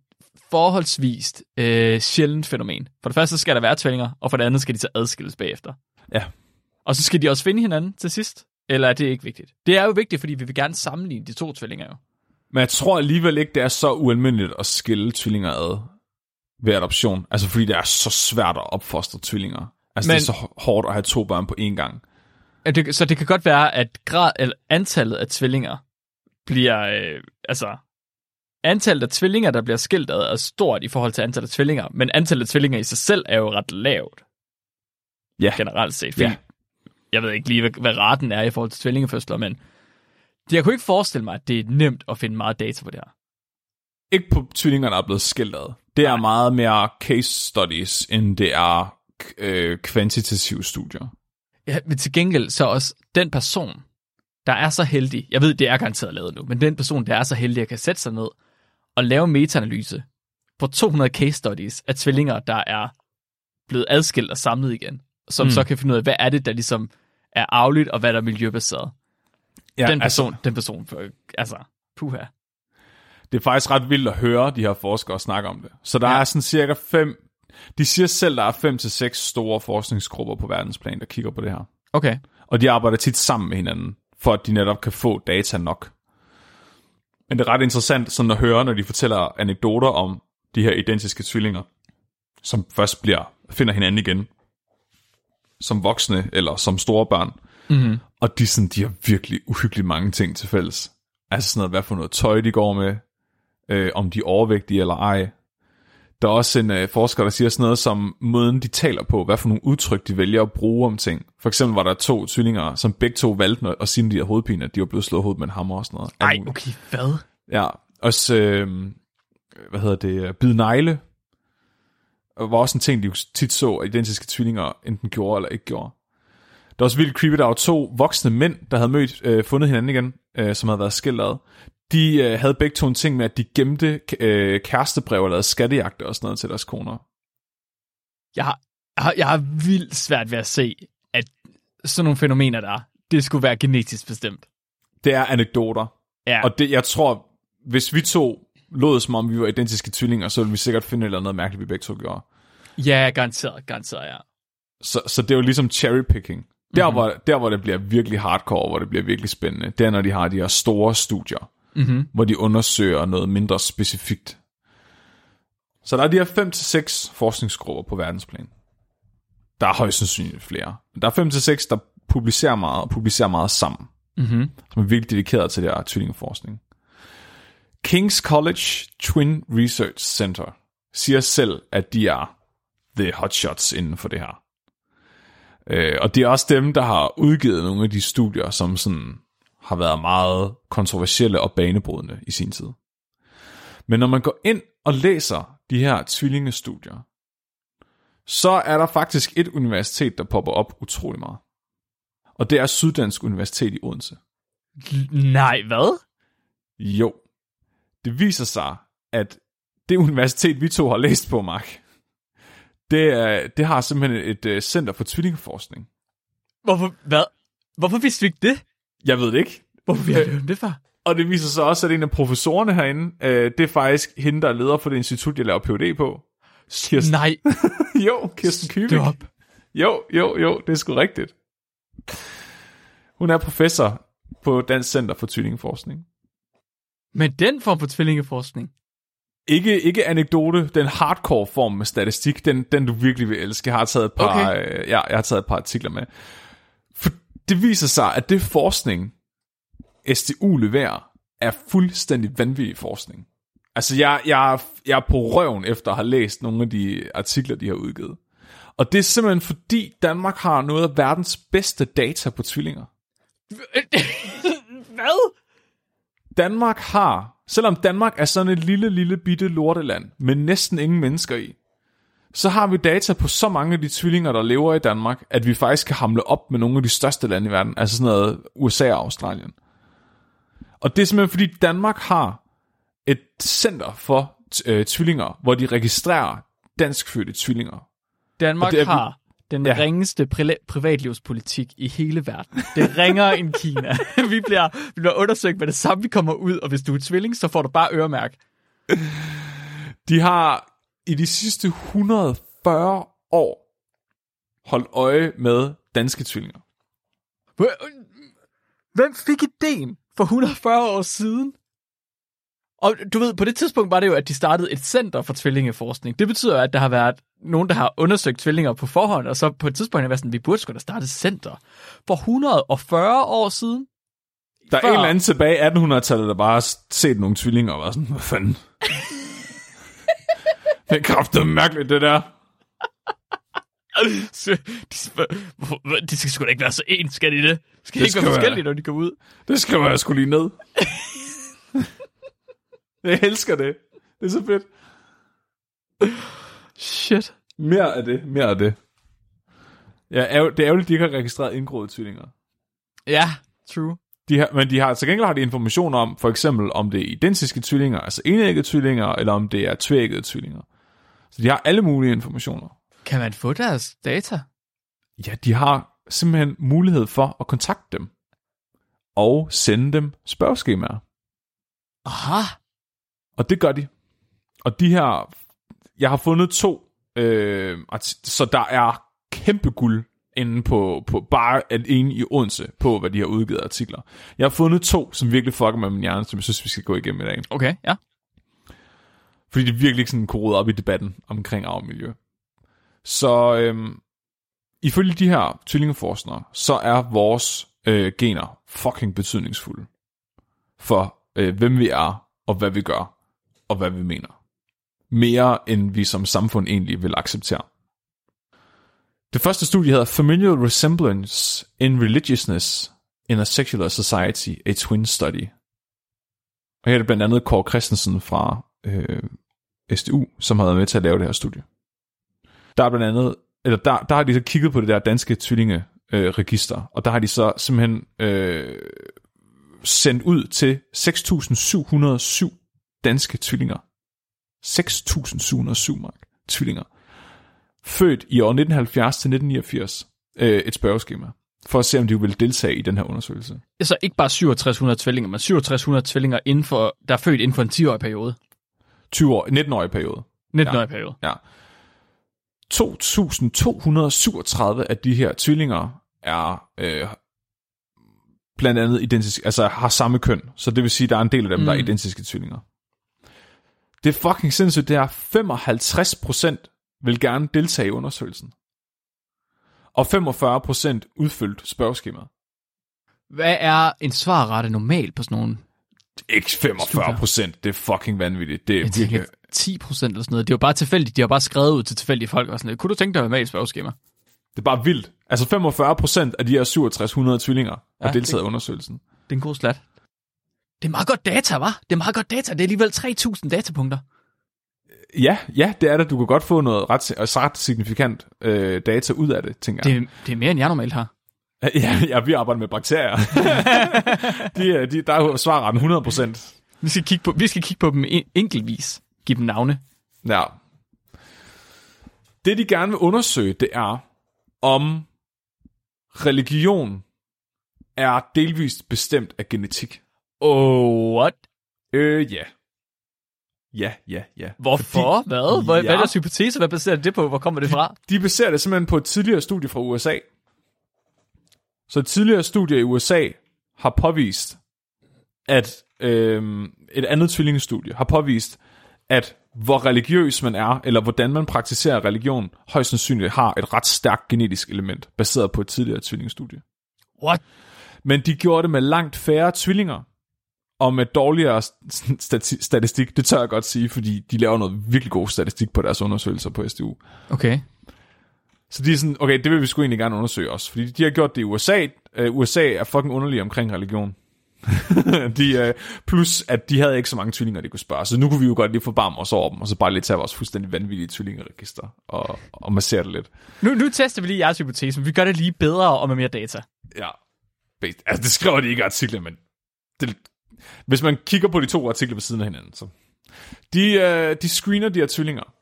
forholdsvist øh, sjældent fænomen. For det første skal der være tvillinger, og for det andet skal de så adskilles bagefter. ja. Og så skal de også finde hinanden til sidst. Eller er det ikke vigtigt? Det er jo vigtigt, fordi vi vil gerne sammenligne de to tvillinger jo. Men jeg tror alligevel ikke, det er så ualmindeligt at skille tvillinger ad ved adoption. Altså fordi det er så svært at opfostre tvillinger. Altså Men... Det er så hårdt at have to børn på én gang. Ja, det, så det kan godt være, at grad, eller antallet af tvillinger bliver, øh, altså, antallet af tvillinger, der bliver skilt ad, er stort i forhold til antallet af tvillinger, men antallet af tvillinger i sig selv er jo ret lavt, Ja. generelt set. Fordi Ja. Jeg ved ikke lige, hvad, hvad raten er i forhold til tvillingefødsler, men jeg kunne ikke forestille mig, at det er nemt at finde meget data på det her. Ikke på tvillingerne er blevet skilt ad. Det er Nej. meget mere case studies, end det er øh, kvantitative studier. Ja, men til gengæld så også den person, der er så heldig, jeg ved, det er garanteret lavet nu, men den person, der er så heldig, at kan sætte sig ned og lave meta-analyse på 200 case studies af tvillinger, der er blevet adskilt og samlet igen, som mm. så kan finde ud af, hvad er det, der ligesom er arveligt, og hvad der er miljøbaseret. Ja, den person, altså, den person, altså, puha. det er faktisk ret vildt at høre de her forskere snakke om det. Så der ja. er sådan cirka fem, de siger selv, der er fem til seks store forskningsgrupper på verdensplan, der kigger på det her. Okay. Og de arbejder tit sammen med hinanden, for at de netop kan få data nok. Men det er ret interessant sådan at høre, når de fortæller anekdoter om de her identiske tvillinger, som først bliver finder hinanden igen, som voksne eller som store børn. Mm-hmm. Og de, sådan, de har virkelig uhyggeligt mange ting til fælles. Altså sådan noget, hvad for noget tøj de går med, øh, om de er overvægtige eller ej. Der er også en øh, forsker, der siger sådan noget som måden, de taler på, hvad for nogle udtryk, de vælger at bruge om ting. For eksempel var der to tvillinger, som begge to valgte at sige, at de havde hovedpine, at de var blevet slået hovedet med en hammer og sådan noget. Ej, okay, hvad? Ja, også, øh, hvad hedder det, bid negle, var også en ting, de jo tit så, at identiske tvillinger enten gjorde eller ikke gjorde. Der var også vildt creepy, der var to voksne mænd, der havde mødt, øh, fundet hinanden igen, øh, som havde været skilt ad. De øh, havde begge to en ting med, at de gemte øh, kærestebrev og lavede skattejagter og sådan noget til deres koner. Jeg har, jeg har, jeg har vildt svært ved at se, at sådan nogle fænomener der, det skulle være genetisk bestemt. Det er anekdoter. Ja, Og det, jeg tror, hvis vi to lod som om vi var identiske tvillinger, så ville vi sikkert finde et eller andet mærkeligt, vi begge to gjorde. Ja garanteret, garanteret, ja. Så, så det er jo ligesom cherrypicking. Der, Mhm. mm-hmm. hvor, der, hvor det bliver virkelig hardcore, hvor det bliver virkelig spændende, det er, når de har de her store studier, Mm-hmm. hvor de undersøger noget mindre specifikt. Så der er de her 5 til seks forskningsgrupper på verdensplan. Der er højst sandsynligt flere. Men der er 5 til seks, der publicerer meget, og publicerer meget sammen, Mm-hmm. som er virkelig dedikeret til det her tvillingeforskning. King's College Twin Research Center siger selv, at de er the hotshots inden for det her. Øh, og det er også dem, der har udgivet nogle af de studier, som sådan har været meget kontroversielle og banebrydende i sin tid. Men når man går ind og læser de her tvillingestudier, så er der faktisk et universitet, der popper op utrolig meget. Og det er Syddansk Universitet i Odense. Nej, hvad? Jo. Det viser sig, at det universitet, vi to har læst på, Mark, det, er, det har simpelthen et, et center for tvillingeforskning. Hvorfor, hvad? Hvorfor vidste vi ikke det? Jeg ved det ikke. Hvorfor vi har hørt det før? Og det viser sig også, at en af professorerne herinde, øh, det er faktisk hende, der er leder for det institut, jeg laver PhD på. Kirsten, Nej, jo, Kirsten Kyvik. stop. Jo, jo, jo, det er sgu rigtigt. Hun er professor på Dansk Center for Tvillingeforskning. Men den form for tvillingeforskning, Ikke, ikke anekdote, den hardcore form med statistik, den, den du virkelig vil elske. Jeg har taget et par, Okay. øh, ja, jeg har taget et par artikler med. For det viser sig, at det forskning, SDU leverer, er fuldstændig vanvittig forskning. Altså, jeg, jeg, jeg er på røven efter at have læst nogle af de artikler, de har udgivet. Og det er simpelthen fordi, Danmark har noget af verdens bedste data på tvillinger. Hvad? Danmark har, selvom Danmark er sådan et lille, lille bitte lorteland, med næsten ingen mennesker i, så har vi data på så mange af de tvillinger, der lever i Danmark, at vi faktisk kan hamle op med nogle af de største lande i verden, altså sådan noget USA og Australien. Og det er simpelthen fordi Danmark har et center for øh, tvillinger, hvor de registrerer danskfødte tvillinger. Danmark Og det er har den Ja. ringeste pri- privatlivspolitik i hele verden. Det ringer end Kina. vi, bliver, vi bliver undersøgt med det samme, vi kommer ud, og hvis du er tvilling, så får du bare øremærk. De har i de sidste 140 år holdt øje med danske tvillinger. Hvem fik ideen for 140 år siden? Og du ved, på det tidspunkt var det jo, at de startede et center for tvillingeforskning. Det betyder, at der har været nogen, der har undersøgt tvillinger på forhånd, og så på et tidspunkt har været sådan, vi burde sgu da starte et center. For 140 år siden? Der er Før- en eller anden tilbage i 1800-tallet, der bare har set nogle tvillinger og var sådan, hvad fanden? det er kraftigt mærkeligt, det der. De, spørger, "Hvorfor- de skal sgu da ikke være så ens, skal de det? Skal de Det ikke skal være være- forskellige, når de kommer ud? Det skriver jeg skulle lige ned. jeg elsker det. Det er så fedt. Shit. Mere af det. Mere af det. Ja, det er ærgerligt, at de ikke har registreret indgroede tvillinger. Ja, true. De har, men de har, til gengæld har de information om, for eksempel om det er identiske tvillinger, altså enæggede tvillinger, eller om det er tvækkede tvillinger. Så de har alle mulige informationer. Kan man få deres data? Ja, de har simpelthen mulighed for at kontakte dem. Og sende dem spørgeskemaer. Aha. Og det gør de. Og de her, jeg har fundet to, øh, så der er kæmpe guld inde på, på bare alene i Odense, på hvad de har udgivet artikler. Jeg har fundet to, som virkelig fucker med min hjerne, som jeg synes, vi skal gå igennem i dag. Okay, ja. Fordi det virkelig sådan kunne op i debatten omkring arvemiljø. Så øhm, ifølge de her tvillingeforskere, så er vores øh, gener fucking betydningsfulde for øh, hvem vi er, og hvad vi gør, og hvad vi mener. Mere end vi som samfund egentlig vil acceptere. Det første studie hedder Familial Resemblance in Religiousness in a Secular Society, a Twin Study. Og her er det blandt andet Kåre Christensen fra øh, SDU, som har været med til at lave det her studie. Der er blandt andet, eller der, der har de så kigget på det der danske tvillingeregister, øh, register, og der har de så simpelthen øh, sendt ud til 6.707 danske tvillinger. 6.707 mark tvillinger. Født i år 1970 til 1989. Øh, et spørgeskema. For at se, om de vil deltage i den her undersøgelse. Så ikke bare 6700 tvillinger, men 6700 tvillinger inden for, der er født inden for en 10-årig periode. 20 år, 19-årig periode. 19-årig periode. Ja. 2.237 af de her tvillinger er øh, blandt andet identiske, altså har samme køn. Så det vil sige, at der er en del af dem, mm. der er Mm. identiske tvillinger. Det er fucking sindssygt, det er 55% vil gerne deltage i undersøgelsen. Og 45% udfyldt spørgeskemaet. Hvad er en svarrette normalt på sådan nogle? Ikke 45 procent, det er fucking vanvittigt. Det er tænker virkelig, 10 procent eller sådan noget. Det er jo bare tilfældigt. De har bare skrevet ud til tilfældige folk og sådan noget. Kunne du tænke dig at være med i spørgeskema? det er bare vildt. Altså 45 procent af de her 6700 tvillinger har Ja, deltaget i undersøgelsen. Det er en god slat. Det er meget godt data, var? Det er meget godt data. Det er alligevel 3.000 datapunkter. Ja, ja, det er det. Du kan godt få noget ret, altså ret signifikant øh, data ud af det, tænker jeg. Det, det er mere end jeg normalt har. Ja, ja, vi arbejder med bakterier. de, er- de, der er svarretten 100 procent. Vi skal kigge på, vi skal kigge på dem en- enkeltvis. Giv dem navne. Ja. Det, de gerne vil undersøge, det er, om religion er delvist bestemt af genetik. Oh, what? Øh, ja. Ja, ja, ja. Hvorfor? Hvad? Hvad, Ja. hvad er deres hypotese? Hvad baserer det på? Hvor kommer det fra? De baserer det simpelthen på et tidligere studie fra USA. Så et tidligere studie i USA har påvist, at øhm, et andet tvillingestudie har påvist, at hvor religiøs man er, eller hvordan man praktiserer religion, højst sandsynligt har et ret stærkt genetisk element, baseret på et tidligere tvillingestudie. What? Men de gjorde det med langt færre tvillinger, og med dårligere stati- statistik. Det tør jeg godt sige, fordi de laver noget virkelig god statistik på deres undersøgelser på SDU. Okay. Så de er sådan, okay, det vil vi sgu egentlig gerne undersøge også, fordi de har gjort det i USA. Uh, USA er fucking underlige omkring religion. de, uh, plus, at de havde ikke så mange tvillinger, de kunne spørge. Så nu kunne vi jo godt lige forbarme os over dem, og så bare lige tage vores fuldstændig vanvittige tvillingeregister og, og massere det lidt. Nu, nu tester vi lige jeres hypotese, men vi gør det lige bedre og med mere data. Ja, altså det skriver de ikke i artiklen, men det, hvis man kigger på de to artikler ved siden af hinanden, så... De, øh, de screener de her tvillinger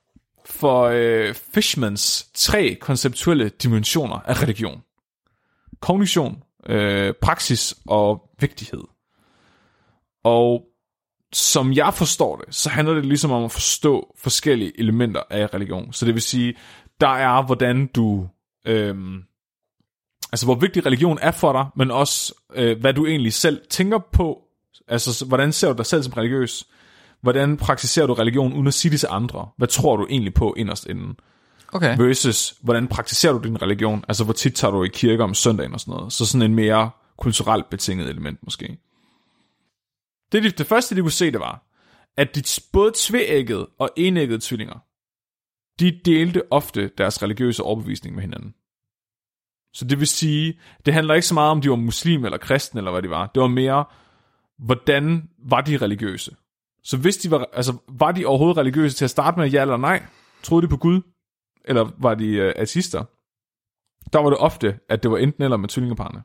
for øh, Fishmans tre konceptuelle dimensioner af religion. Kognition, øh, praksis og vigtighed. Og som jeg forstår det, så handler det ligesom om at forstå forskellige elementer af religion. Så det vil sige, der er, hvordan du... Øhm, altså, hvor vigtig religion er for dig, men også, øh, hvad du egentlig selv tænker på. Altså, så- hvordan ser du dig selv som religiøs? Hvordan praktiserer du religion uden at sige det til andre? Hvad tror du egentlig på inderst inden? Okay. Versus, hvordan praktiserer du din religion? Altså, hvor tit tager du i kirke om søndagen og sådan noget? Så sådan en mere kulturelt betinget element måske. Det, de- det første, de kunne se, det var, at de både tvææggede og enæggede tvillinger de delte ofte deres religiøse overbevisning med hinanden. Så det vil sige, det handler ikke så meget om, de var muslim eller kristen eller hvad de var. Det var mere, hvordan var de religiøse? Så hvis de var, altså, var de overhovedet religiøse til at starte med, ja eller nej? Troede de på Gud? Eller var de øh, ateister? Der var det ofte, at det var enten eller med tvillingeparne.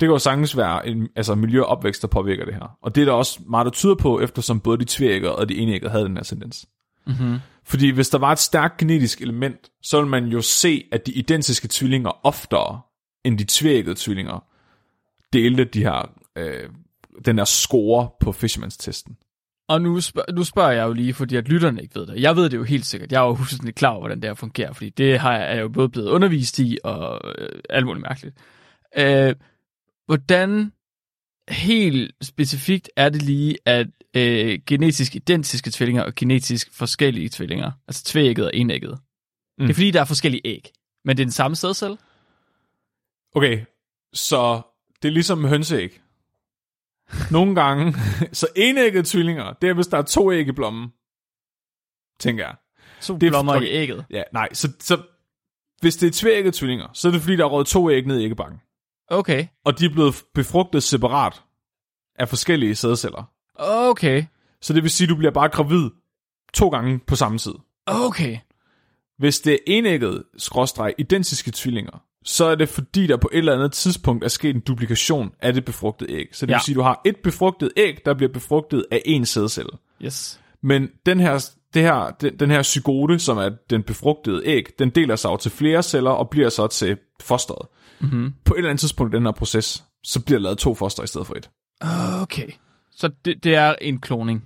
Det kan jo sagtens være en, altså miljø og opvækst, der påvirker det her. Og det er der også meget, der tyder på, eftersom både de tvækkede og de enæggede havde den her tendens. Mm-hmm. Fordi hvis der var et stærkt genetisk element, så vil man jo se, at de identiske tvillinger oftere end de tvækkede tvillinger delte de her, øh, den her score på Fishermans-testen. Og nu, spørg, nu spørger jeg jo lige, fordi at lytterne ikke ved det. Jeg ved det jo helt sikkert. Jeg er jo fuldstændig klar over, hvordan det her fungerer, fordi det har jeg, er jo både blevet undervist i, og øh, alt muligt mærkeligt. Øh, hvordan helt specifikt er det lige, at øh, genetisk identiske tvillinger og genetisk forskellige tvillinger, altså tvægget og enægget, mm. det er fordi, der er forskellige æg, men det er den samme sædcelle? Okay, så det er ligesom hønseæg. Nogle gange, så enæggede tvillinger, det er hvis der er to æg i blommen, tænker jeg. To Det er- blommer okay. i ægget. Ja, nej, så, så hvis det er tvækkede tvillinger, så er det fordi, der er røget to æg ned i æggebakken. Okay. Og de er blevet befrugtet separat af forskellige sædceller. Okay. Så det vil sige, at du bliver bare gravid to gange på samme tid. Okay. Hvis det er enægget skråstreg identiske tvillinger, så er det fordi, der på et eller andet tidspunkt er sket en duplikation af det befrugtede æg. Så det Ja. vil sige, at du har et befrugtet æg, der bliver befrugtet af en sædcelle. Yes. Men den her, det her, den, den her zygote, som er den befrugtede æg, den deler sig jo til flere celler og bliver så til fosteret. Mm-hmm. På et eller andet tidspunkt i den her proces, så bliver der lavet to foster i stedet for et. Okay. Så det, det er en kloning.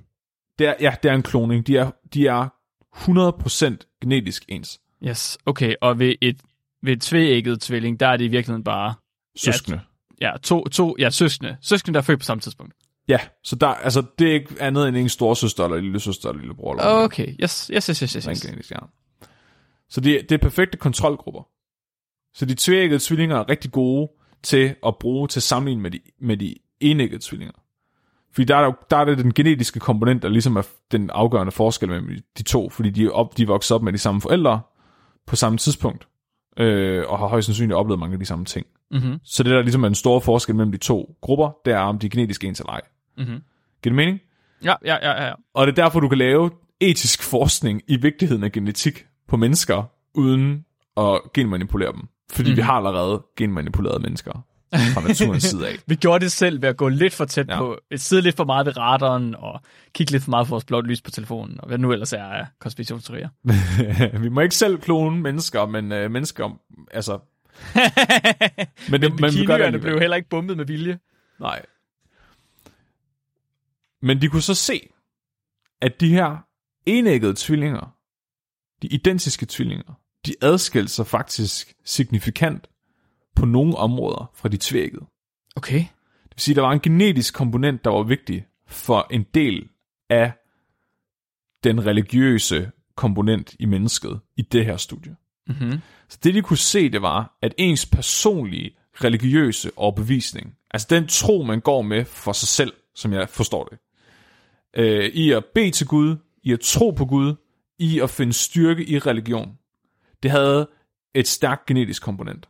Det er, ja, det er en kloning. De er, de er 100% genetisk ens. Yes. Okay, og ved et, ved et tvægget tvilling, der er det i virkeligheden bare Søskende. ja, to, to ja, søskende. Søskende, der er født på samme tidspunkt. Ja, så der, altså, det er ikke andet end en storsøster, eller lille søster, eller lillebror. Eller noget. Okay, yes, yes, yes, yes, yes. Yes. Så det, det er perfekte kontrolgrupper. Så de tvækkede tvillinger er rigtig gode til at bruge til sammenligning med de, med de enæggede tvillinger. Fordi der er, der er det den genetiske komponent, der ligesom er den afgørende forskel mellem de to, fordi de op, de vokset op med de samme forældre på samme tidspunkt, øh, og har højst sandsynligt oplevet mange af de samme ting. Mm-hmm. Så det der ligesom er den store forskel mellem de to grupper, det er om de er genetisk ens eller ej. Mm-hmm. Giver det mening? Ja, ja, ja, ja. Og det er derfor, du kan lave etisk forskning i vigtigheden af genetik på mennesker, uden at genmanipulere dem. Fordi mm. vi har allerede genmanipuleret mennesker fra naturens side af. Vi gjorde det selv ved at gå lidt for tæt Ja. på, sidde lidt for meget ved radaren, og kigge lidt for meget på vores blåt lys på telefonen, og hvad nu ellers er af konspirationsteorier. vi må ikke selv klone mennesker, men øh, mennesker, altså... Men, det, Men vi gør det blev heller ikke bumpet med vilje. Nej. Men de kunne så se, at de her enæggede tvillinger, de identiske tvillinger, de adskilte sig faktisk signifikant på nogle områder fra de tvækkede. Okay. Det vil sige, at der var en genetisk komponent, der var vigtig for en del af den religiøse komponent i mennesket i det her studie. Mm-hmm. Så det de kunne se, det var, at ens personlige religiøse overbevisning, altså den tro, man går med for sig selv, som jeg forstår det, øh, i at bede til Gud, i at tro på Gud, i at finde styrke i religion, det havde et stærkt genetisk komponent.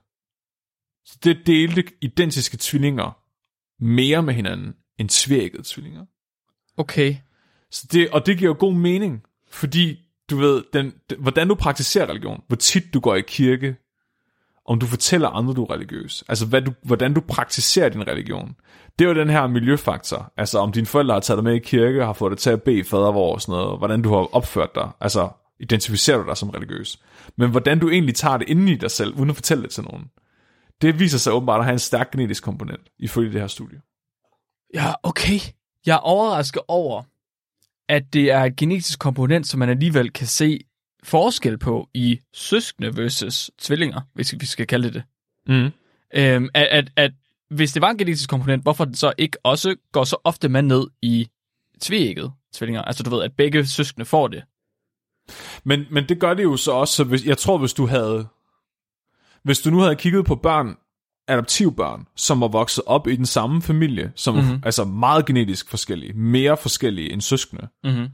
Så det delte identiske tvillinger mere med hinanden end tvækkede tvillinger. Okay. Så det, og det giver jo god mening, fordi du ved, den, den, hvordan du praktiserer religion, hvor tit du går i kirke, om du fortæller andre, du er religiøs, altså hvad du, hvordan du praktiserer din religion. Det er jo den her miljøfaktor, altså om dine forældre har taget dig med i kirke, og har fået dig til at bede fader vor og sådan noget, hvordan du har opført dig, altså identificerer du dig som religiøs. Men hvordan du egentlig tager det inden i dig selv, uden at fortælle det til nogen, det viser sig åbenbart at have en stærk genetisk komponent, ifølge det her studie. Ja, okay. Jeg er overrasket over, at det er et genetisk komponent, som man alligevel kan se forskel på i søskende versus tvillinger, hvis vi skal kalde det det. Mm. Øhm, at, at, at hvis det var en genetisk komponent, hvorfor den så ikke også går så ofte med ned i tvægget tvillinger? Altså du ved, at begge søskende får det. Men, men det gør det jo så også, så hvis, jeg tror, hvis du havde, hvis du nu havde kigget på børn, adoptivbørn, som var vokset op i den samme familie, som Mhm. mm-hmm. altså meget genetisk forskellige, mere forskellige end søskende, Mm-hmm.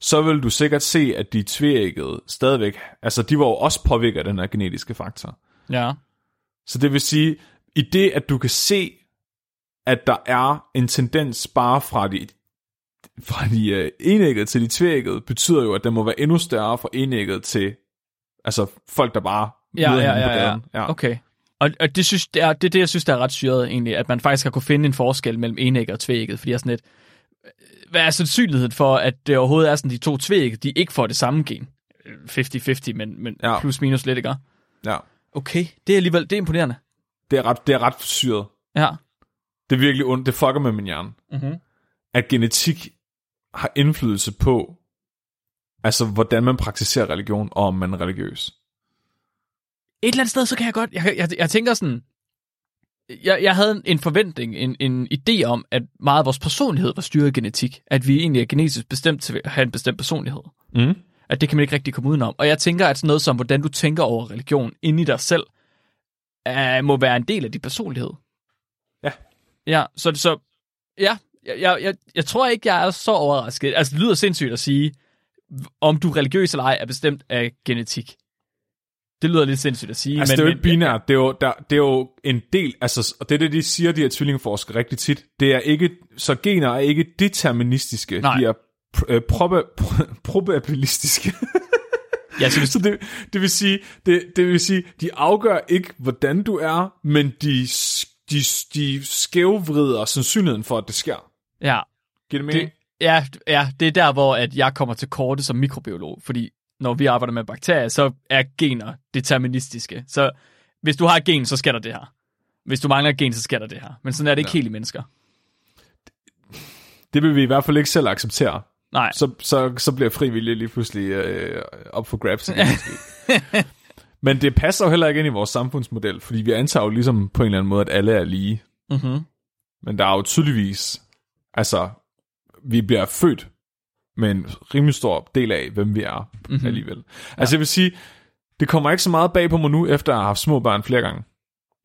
så vil du sikkert se, at de tvækkede stadigvæk, altså de var jo også påvirket af den her genetiske faktor. Ja. Så det vil sige, i det, at du kan se, at der er en tendens bare fra de, fra de uh, enæggede til de tvækkede, betyder jo, at der må være endnu større fra enægget til altså folk, der bare Ja, ja, ja, ja. ja. Okay. Og, og det, synes, det, er, det er det, jeg synes, der er ret syret egentlig, at man faktisk har kunne finde en forskel mellem enægget og tvægget, fordi jeg er sådan lidt, øh, hvad er sandsynligheden for, at det overhovedet er sådan, de to tvægget, de ikke får det samme gen? 50-50, men, men ja. plus minus lidt, ikke? ja. Okay, det er alligevel, det er imponerende. Det er ret, det er ret syret. Ja. Det er virkelig ondt. Det fucker med min hjerne. Mm-hmm. At genetik har indflydelse på, altså hvordan man praktiserer religion, og om man er religiøs. Et eller andet sted, så kan jeg godt, jeg, jeg, jeg tænker sådan, jeg, jeg havde en forventning, en, en idé om, at meget af vores personlighed var styret af genetik. At vi egentlig er genetisk bestemt til at have en bestemt personlighed. Mm. At det kan man ikke rigtig komme udenom. Og jeg tænker, at sådan noget som, hvordan du tænker over religion inde i dig selv, uh, må være en del af din personlighed. Ja. Ja, så, så ja, jeg, jeg, jeg, jeg tror ikke, jeg er så overrasket. Altså, det lyder sindssygt at sige, om du er religiøs eller ej, er bestemt af genetik. Det lyder lidt sindssygt at sige. Altså, men, det er jo ikke binært. Det er jo, der, det er jo en del, altså, og det er det, de siger, de her tvillingeforskere rigtig tit. Det er ikke, så gener er ikke deterministiske. Nej. De er pr- øh, proba, pr- probabilistiske. Ja, så hvis, så det, det, vil sige, det, det vil sige, de afgør ikke, hvordan du er, men de, de, de skævvrider sandsynligheden for, at det sker. ja, Giver det mening? det, ja, ja, det er der, hvor at jeg kommer til korte som mikrobiolog, fordi når vi arbejder med bakterier, så er gener deterministiske. Så hvis du har et gen, så sker der det her. Hvis du mangler et gen, så sker der det her. Men sådan er det ikke Ja. helt i mennesker. Det vil vi i hvert fald ikke selv acceptere. Nej. Så, så, så bliver frivillige lige pludselig øh, op for grabs. igen. Men det passer jo heller ikke ind i vores samfundsmodel, fordi vi antager jo ligesom på en eller anden måde, at alle er lige. Mm-hmm. Men der er jo tydeligvis, altså, vi bliver født med en rimelig stor del af, hvem vi er mm-hmm. alligevel. Altså jeg vil sige, det kommer ikke så meget bag på mig nu, efter at have haft små børn flere gange.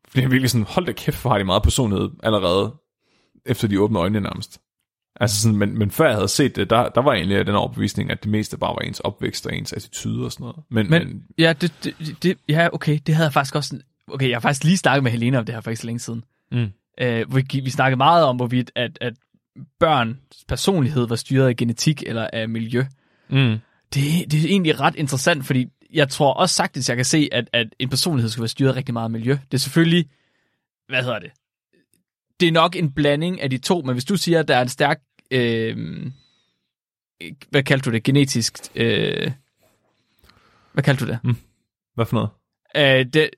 Fordi jeg er virkelig sådan, hold da kæft, hvor har de meget personlighed allerede, efter de åbne øjnene nærmest. Altså sådan, men, men før jeg havde set det, der, der var egentlig den overbevisning, at det meste bare var ens opvækst og ens attitude og sådan noget. Men, men, Men ja, det, det, det, ja, okay, det havde jeg faktisk også... Okay, jeg har faktisk lige snakket med Helena om det her for ikke så længe siden. Mm. Øh, vi, vi snakkede meget om, hvorvidt at, at børns personlighed var styret af genetik eller af miljø. mm, Det, det er egentlig ret interessant, fordi jeg tror også sagtens, jeg kan se, at, at en personlighed skal være styret rigtig meget af miljø. Det er selvfølgelig, hvad hedder det? Det er nok en blanding af de to, men hvis du siger, at der er en stærk, øh, hvad kaldte du det, genetisk, øh, hvad kaldte du det? hvad for noget? Øh, det,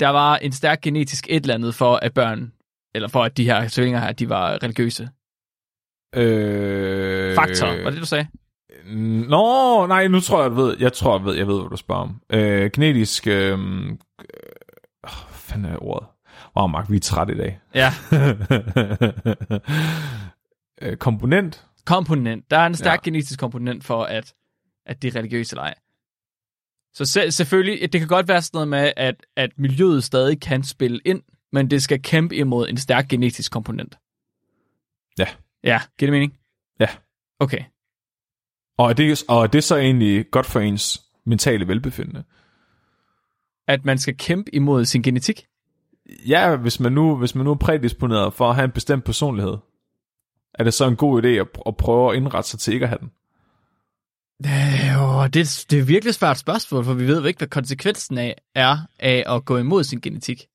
der var en stærk genetisk et eller andet for, at børn, eller for at de her tvillinger her, de var religiøse. Øh, Faktor, var det, du sagde? Nå, nej, nu tror jeg, jeg ved, jeg tror, jeg ved, jeg ved, hvad du spørger om. Øh, genetisk, øh, øh, hvad fanden er ordet? Wow, Mark, vi er træt i dag. Ja, øh, komponent? komponent. Der er en stærk Ja. genetisk komponent for, at, at de er religiøse eller ej. Så se, selvfølgelig, det kan godt være sådan noget med, at, at miljøet stadig kan spille ind, men det skal kæmpe imod en stærk genetisk komponent. Ja. Ja, giver det mening? Ja. Okay. Og er, det, og er det så egentlig godt for ens mentale velbefindende? At man skal kæmpe imod sin genetik? Ja, hvis man nu, hvis man nu er prædisponeret for at have en bestemt personlighed, er det så en god idé at, at prøve at indrette sig til ikke at have den? Øh, det, det er virkelig svært spørgsmål, for vi ved jo ikke, hvad konsekvensen af er af at gå imod sin genetik.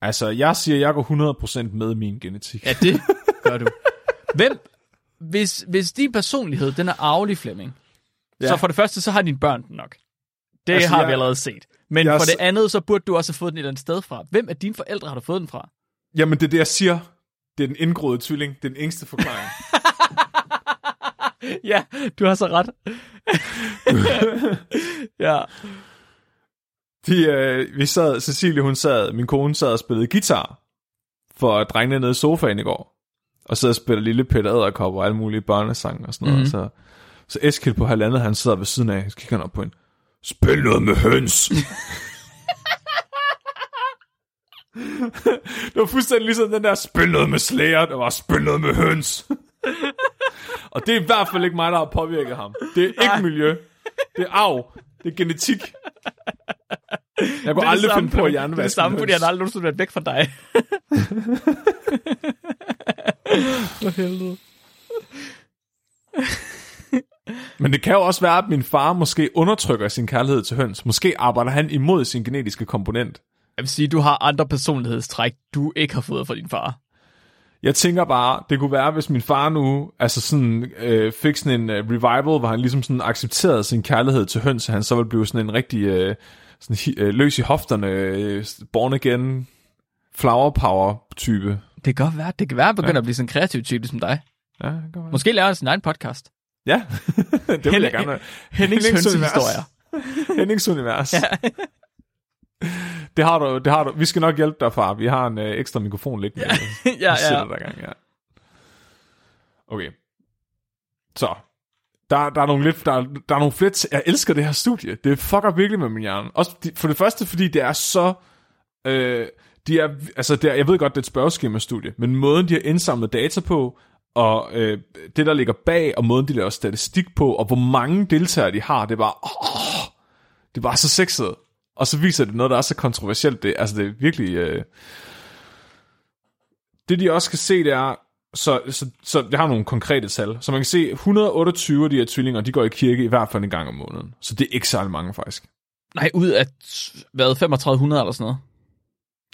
Altså, jeg siger, at jeg går 100% med min genetik. Ja, det gør du. Hvem, hvis, hvis din personlighed, den er arvelig, Flemming, ja. så for det første, så har dine børn den nok. Det altså, har jeg- vi allerede set. Men jeg for det andet, så burde du også have fået den et eller andet sted fra. Hvem af dine forældre har du fået den fra? Jamen, det er det, jeg siger. Det er den indgroede tvilling. Det er den eneste forklaring. ja, du har så ret. ja. De, øh, vi sad, Cecilie, hun sad, min kone sad og spillede guitar for drengene nede i sofaen i går. Og sad og spillede lille Peter Æderkop og alle mulige børnesange og sådan noget. Mm-hmm. Så, så Eskild på halvandet, han sidder ved siden af, så kigger han op på en. Spil noget med høns. det var fuldstændig ligesom den der, spil noget med slæger, der var spil noget med høns. Og det er i hvert fald ikke mig, der har påvirket ham. Det er ikke miljø. Det er arv. Det er genetik. Jeg kunne aldrig finde på at Det er hjernevaske det samme, fordi han aldrig nogensinde været væk fra dig. For helvede. Men det kan jo også være, at min far måske undertrykker sin kærlighed til høns. Måske arbejder han imod sin genetiske komponent. Jeg vil sige, du har andre personlighedstræk, du ikke har fået fra din far. Jeg tænker bare, det kunne være, hvis min far nu altså sådan, øh, fik sådan en øh, revival, hvor han ligesom sådan accepterede sin kærlighed til høns, at han så ville blive sådan en rigtig øh, sådan, øh, løs i hofterne, øh, born again, flower power type. Det kan godt være. Det kan være, at begynder ja. at blive sådan en kreativ type som dig. Ja, det kan være. Måske laver han sin egen podcast. Ja, det vil jeg gerne. Hennings Hennings hønsehistorier. Hennings univers. Ja. det har du, det har du. Vi skal nok hjælpe dig, far. Vi har en øh, ekstra mikrofon liggende. ja, ja. dig i gang, ja. Okay. Så. Der, der er nogle lidt, der, er- der er nogle t- jeg elsker det her studie. Det fucker virkelig med min hjerne. Også for det første, fordi det er så, øh, de er, altså det er, jeg ved godt, det er et spørgeskema-studie, men måden, de har indsamlet data på, og øh, det, der ligger bag, og måden, de laver statistik på, og hvor mange deltagere de har, det er bare, åh, det er bare så sexet. Og så viser det noget, der er så kontroversielt. Det, altså, det er virkelig... Øh... Det, de også kan se, det er... Så, så, så det har nogle konkrete tal. Så man kan se, 128 af de her tvillinger, de går i kirke i hvert fald en gang om måneden. Så det er ikke særlig mange, faktisk. Nej, ud af, hvad, 3500 eller sådan noget.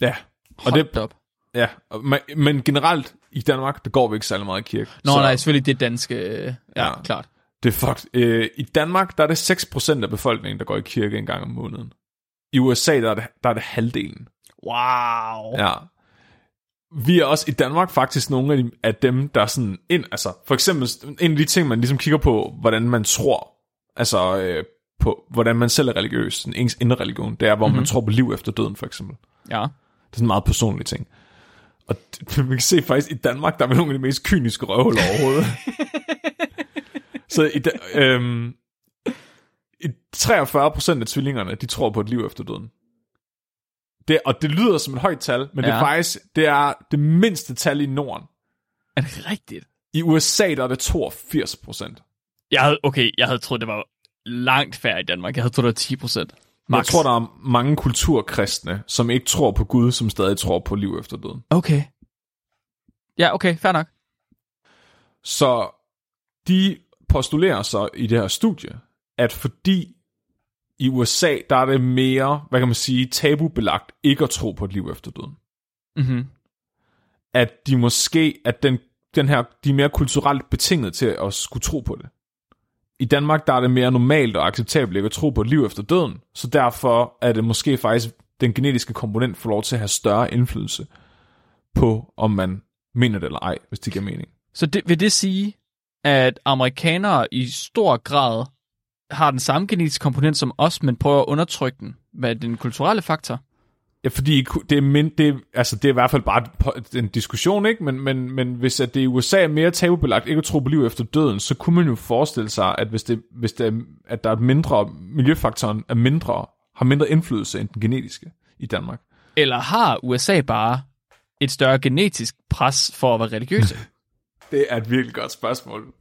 Ja. Og Hold det, op. ja. Men, men generelt i Danmark, der går vi ikke særlig meget i kirke. Nå, så nej, selvfølgelig det danske. øh, Ja, Ja. klart. Det er fucked. Øh, I Danmark, der er det 6% af befolkningen, der går i kirke en gang om måneden. I USA, der er det, der er det halvdelen. Wow. Ja. Vi er også i Danmark faktisk nogle af, de, af dem, der er sådan ind, altså for eksempel en af de ting, man ligesom kigger på, hvordan man tror, altså øh, på, hvordan man selv er religiøs, sådan ens indre religion, det er, hvor mm-hmm. man tror på liv efter døden, for eksempel. Ja. Det er sådan en meget personlig ting. Og det, man kan se faktisk, i Danmark, der er vi nogle af de mest kyniske røvhuller overhovedet. Så i, da, øhm, i 43% af tvillingerne, de tror på et liv efter døden. Det, og det lyder som et højt tal, men ja. det er faktisk det er det mindste tal i Norden. Er det rigtigt? I USA der er det 82 procent. Jeg havde, okay, jeg havde troet, det var langt færre i Danmark. Jeg havde troet, det var 10 procent. Jeg tror, der er mange kulturkristne, som ikke tror på Gud, som stadig tror på liv efter døden. Okay. Ja, okay, fair nok. Så de postulerer så i det her studie, at fordi i USA, der er det mere, hvad kan man sige, tabubelagt ikke at tro på et liv efter døden. Mm-hmm. At de måske, at den, den her, de er mere kulturelt betinget til at skulle tro på det. I Danmark, der er det mere normalt og acceptabelt ikke at tro på et liv efter døden, så derfor er det måske faktisk, den genetiske komponent får lov til at have større indflydelse på, om man mener det eller ej, hvis det giver mening. Så det, vil det sige, at amerikanere i stor grad har den samme genetiske komponent som os, men prøver at undertrykke den? Hvad er den kulturelle faktor? Ja, fordi det er, min, det, er, altså, det er i hvert fald bare en diskussion, ikke? Men, men, men hvis at det i USA er mere tabubelagt ikke at tro på liv efter døden, så kunne man jo forestille sig, at hvis, det, hvis det er, at der er et mindre, miljøfaktoren er mindre, har mindre indflydelse end den genetiske i Danmark. Eller har USA bare et større genetisk pres for at være religiøse? Det er et virkelig godt spørgsmål.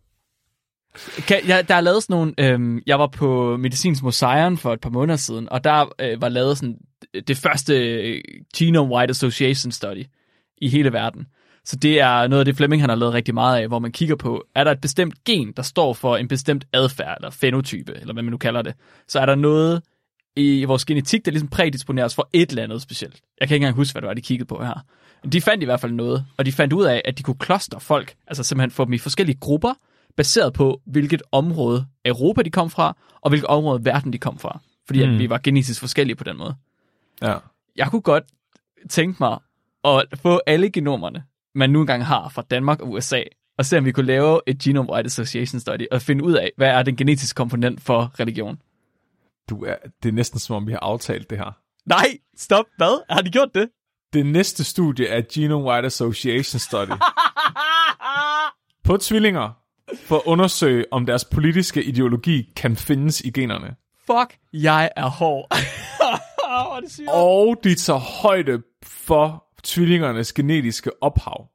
Kan, ja, der er lavet sådan nogle... Øhm, jeg var på Medicinsk Museum for et par måneder siden, og der øh, var lavet sådan det første øh, Genome Wide Association Study i hele verden. Så det er noget af det, Fleming han har lavet rigtig meget af, hvor man kigger på, er der et bestemt gen, der står for en bestemt adfærd, eller fenotype, eller hvad man nu kalder det. Så er der noget i vores genetik, der ligesom prædisponeres for et eller andet specielt. Jeg kan ikke engang huske, hvad det var, de kiggede på her. Men de fandt i hvert fald noget, og de fandt ud af, at de kunne kloster folk, altså simpelthen få dem i forskellige grupper, baseret på, hvilket område Europa de kom fra, og hvilket område verden de kom fra. Fordi. Mm. at vi var genetisk forskellige på den måde. Ja. Jeg kunne godt tænke mig at få alle genomerne, man nu engang har fra Danmark og USA, og se om vi kunne lave et Genome Wide Association Study, og finde ud af, hvad er den genetiske komponent for religion. Du er, det er næsten som om, vi har aftalt det her. Nej, stop, hvad? Har de gjort det? Det næste studie er Genome Wide Association Study. på tvillinger, for at undersøge, om deres politiske ideologi kan findes i generne. Fuck, jeg er hård. Er det sygt. Og de tager højde for tvillingernes genetiske ophav.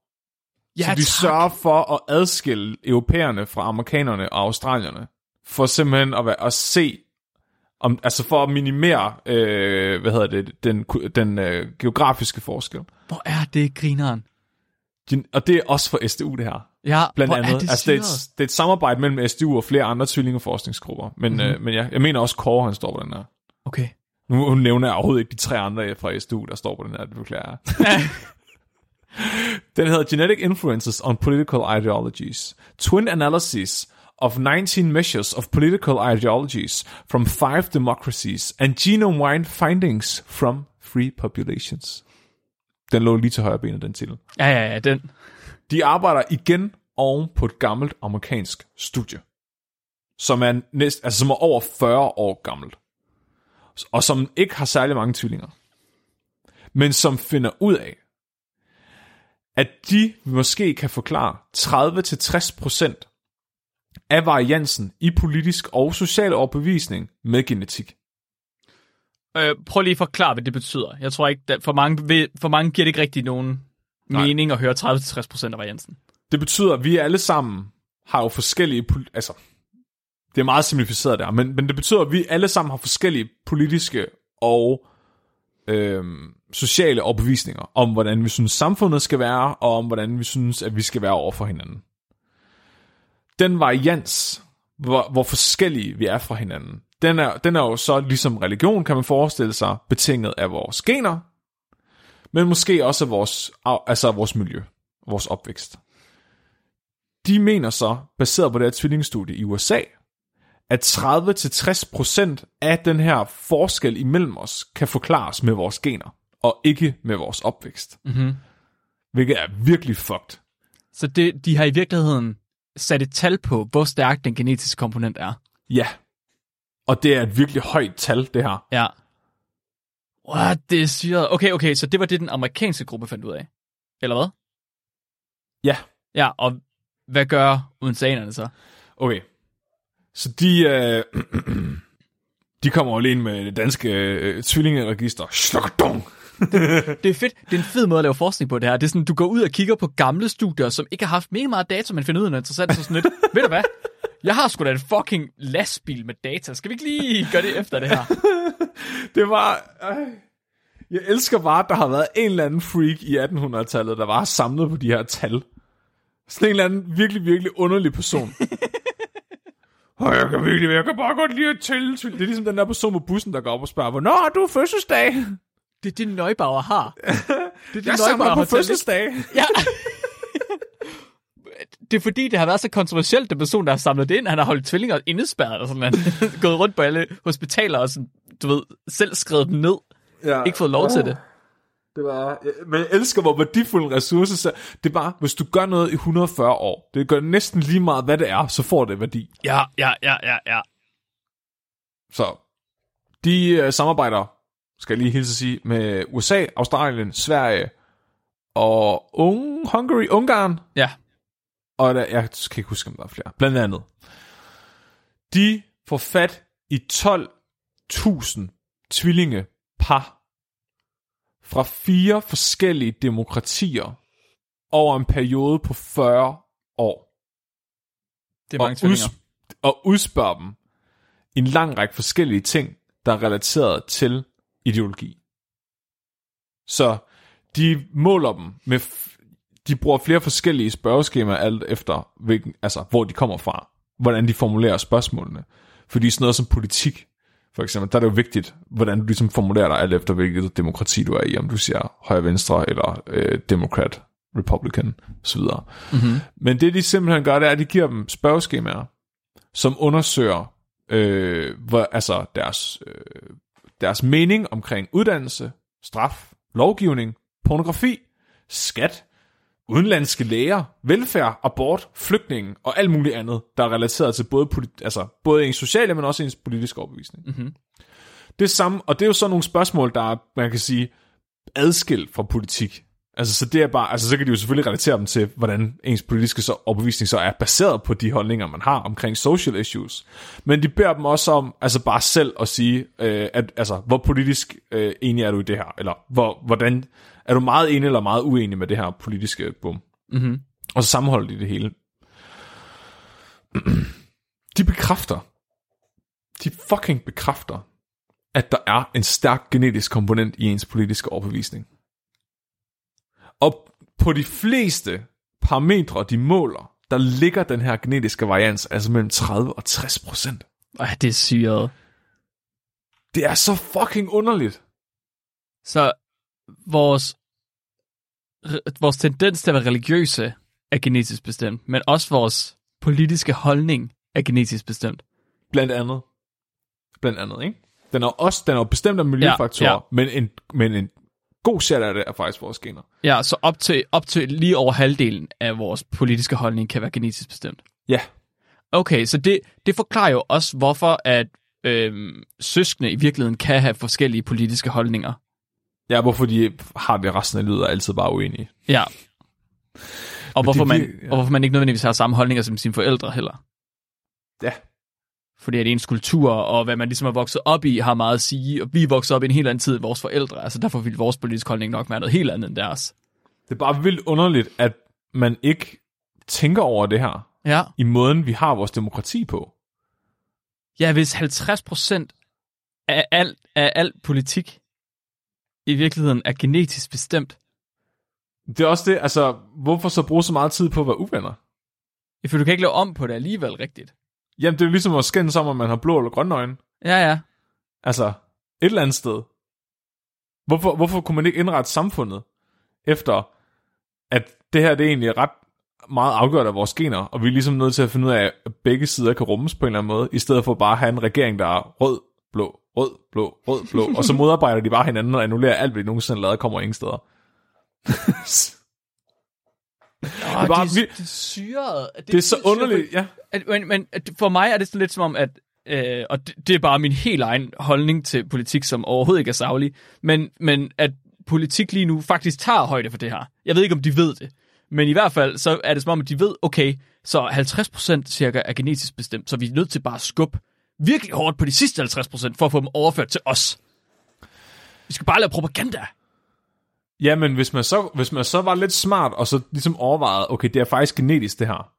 Ja, så de tak. sørger for at adskille europæerne fra amerikanerne og australierne. For simpelthen at, være, at se, om, altså for at minimere, øh, hvad hedder det, den, den øh, geografiske forskel. Hvor er det grineren? Gen- Og det er også for SDU, det her. Ja, Blandt andet. Er det, altså, det, er et, det er et samarbejde mellem SDU og flere andre tvillingeforskningsgrupper. Men, Mhm. mm-hmm. øh, men ja, jeg mener også, Kåre, han står på den her. Okay. Nu nævner jeg overhovedet ikke de tre andre fra SDU, der står på den her, det beklager. Den hedder Genetic Influences on Political Ideologies. Twin Analysis of 19 Measures of Political Ideologies from Five Democracies and Genome-wide Findings from Free Populations. Den lå lige til højre benet, den titel. Ja, ja, ja, den. De arbejder igen oven på et gammelt amerikansk studie, som er, næst, altså, som er over 40 år gammelt, og som ikke har særlig mange tvillinger, men som finder ud af, at de måske kan forklare 30-60% af variansen i politisk og social overbevisning med genetik. Øh, prøv lige at forklare, hvad det betyder. Jeg tror ikke, at for mange, for mange giver det ikke rigtig nogen Nej. mening at høre 30-60% af variansen. Det betyder, at vi alle sammen har jo forskellige... Altså, det er meget simplificeret der, men, men det betyder, at vi alle sammen har forskellige politiske og øh, sociale overbevisninger om, hvordan vi synes, samfundet skal være, og om, hvordan vi synes, at vi skal være over for hinanden. Den varians, hvor, hvor forskellige vi er fra hinanden, den er, den er jo så ligesom religion, kan man forestille sig, betinget af vores gener, men måske også af vores, altså af vores miljø, vores opvækst. De mener så, baseret på det her i USA, at 30-60% af den her forskel imellem os kan forklares med vores gener, og ikke med vores opvækst. Mm-hmm. Hvilket er virkelig fucked. Så det, de har i virkeligheden sat et tal på, hvor stærk den genetiske komponent er. Ja. Og det er et virkelig højt tal, det her. Ja. What? Det er syret. Okay, okay, så det var det, den amerikanske gruppe fandt ud af. Eller hvad? Ja. Ja, og hvad gør udensanerne så? Okay. Så de, øh, de kommer ind med det danske øh, tvillingeregister. Slukdong. Det er fedt. Det er en fed måde at lave forskning på det her. Det er sådan, du går ud og kigger på gamle studier, som ikke har haft mega meget data, men finder ud af noget interessant. Så sådan lidt, ved du hvad? Jeg har sgu da en fucking lastbil med data. Skal vi ikke lige gøre det efter det her? Det var... Øh, jeg elsker bare, at der har været en eller anden freak i 1800-tallet, der var samlet på de her tal. Sådan en eller anden virkelig, virkelig underlig person. Og jeg kan virkelig, jeg kan bare godt lide at tælle. Det er ligesom den der person på bussen, der går op og spørger, hvornår har du fødselsdag? Det er det, Neubauer har. Det er det, Jeg samler på fødselsdag. Ja. Det er fordi, det har været så kontroversielt, den person, der har samlet det ind. Han har holdt tvillinger indespærret og sådan. Har gået rundt på alle hospitaler og sådan, du ved, selv skrevet dem ned. Ja. Ikke fået lov til det. Det var, men jeg elsker, hvor værdifuld en ressource så Det er bare, hvis du gør noget i 140 år, det gør næsten lige meget, hvad det er, så får det værdi. Ja, ja, ja, ja, ja. Så de øh, samarbejder, skal jeg lige hilse at sige, med USA, Australien, Sverige og Ung, Hungary, Ungarn. Ja. Og der, jeg kan ikke huske, om der er flere. Blandt andet. De får fat i 12.000 tvillingepar fra fire forskellige demokratier over en periode på 40 år. Det er mange og, tvillinger. uds- og udspørger dem en lang række forskellige ting, der er relateret til ideologi. Så de måler dem med, de bruger flere forskellige spørgeskemaer alt efter, hvilken, altså, hvor de kommer fra, hvordan de formulerer spørgsmålene. Fordi sådan noget som politik, for eksempel, der er det jo vigtigt, hvordan du ligesom formulerer dig alt efter, hvilket demokrati du er i, om du siger højre-venstre eller øh, demokrat, republican osv. Mm-hmm. Men det de simpelthen gør, det er, at de giver dem spørgeskemaer, som undersøger øh, hvor, altså deres, øh, deres mening omkring uddannelse, straf, lovgivning, pornografi, skat, udenlandske læger, velfærd, abort, flygtninge og alt muligt andet, der er relateret til både, altså, både ens sociale, men også ens politiske overbevisning. Mm-hmm. Det samme, og det er jo så nogle spørgsmål, der er, man kan sige, adskilt fra politik. Altså, så det er bare, altså, så kan de jo selvfølgelig relatere dem til, hvordan ens politiske så, overbevisning så er baseret på de holdninger, man har omkring social issues. Men de beder dem også om, altså bare selv at sige, øh, at, altså, hvor politisk øh, enig er du i det her? Eller hvor, hvordan, er du meget enig eller meget uenig med det her politiske bum? Mm-hmm. Og så sammenholder de det hele. De bekræfter, de fucking bekræfter, at der er en stærk genetisk komponent i ens politiske overbevisning. Og på de fleste parametre, de måler, der ligger den her genetiske varians altså mellem 30 og 60 procent. Ej, det er syret. Det er så fucking underligt. Så vores, re- vores tendens til at være religiøse er genetisk bestemt, men også vores politiske holdning er genetisk bestemt. Blandt andet. Blandt andet, ikke? Den er også den er bestemt af miljøfaktorer, Ja, ja. Men, en, men en god chat af det er faktisk vores gener. Ja, så op til, op til lige over halvdelen af vores politiske holdning kan være genetisk bestemt. Ja, Okay, så det, det forklarer jo også, hvorfor at øhm, søskende i virkeligheden kan have forskellige politiske holdninger. Ja hvorfor de har det resten af livet er altid bare uenige. Ja. Og hvorfor, det man, ja. og hvorfor man ikke nødvendigvis har samme holdninger som sine forældre heller. Ja, Fordi at ens kultur og hvad man ligesom er vokset op i, har meget at sige. Og vi er vokset op i en helt anden tid end vores forældre. Altså derfor vil vores politiske holdning nok være noget helt andet end deres. det er bare vildt underligt, at man ikke tænker over det her Ja. i måden, vi har vores demokrati på. Ja, hvis 50% af al, af al politik i virkeligheden er genetisk bestemt, Det er også det, altså, hvorfor så bruge så meget tid på at være uvenner? for du kan ikke lave om på det alligevel rigtigt. Jamen, det er jo ligesom at skændes om, at man har blå eller grønne øjne. Ja, ja. Altså, et eller andet sted. Hvorfor, hvorfor kunne man ikke indrette samfundet efter, at det her det er egentlig ret meget afgjort af vores gener, og vi er ligesom nødt til at finde ud af, at begge sider kan rummes på en eller anden måde, i stedet for bare at have en regering, der er rød, blå, rød, blå, rød, blå, og så modarbejder de bare hinanden og annullerer alt, hvad de nogensinde lavet, kommer ingen steder. Oh, er bare det, vildt. det er syret. Det er så underligt, ja. At, men, men for mig er det sådan lidt som om, at øh, og det, det er bare min helt egen holdning til politik, som overhovedet ikke er savlig, men, men at politik lige nu faktisk tager højde for det her. Jeg ved ikke, om de ved det, men i hvert fald så er det som om, at de ved, okay, så 50% cirka er genetisk bestemt, så vi er nødt til bare at skubbe virkelig hårdt på de sidste 50% for at få dem overført til os. Vi skal bare lave propaganda. Ja, men hvis man, så, hvis man så var lidt smart, og så ligesom overvejede, okay, det er faktisk genetisk det her,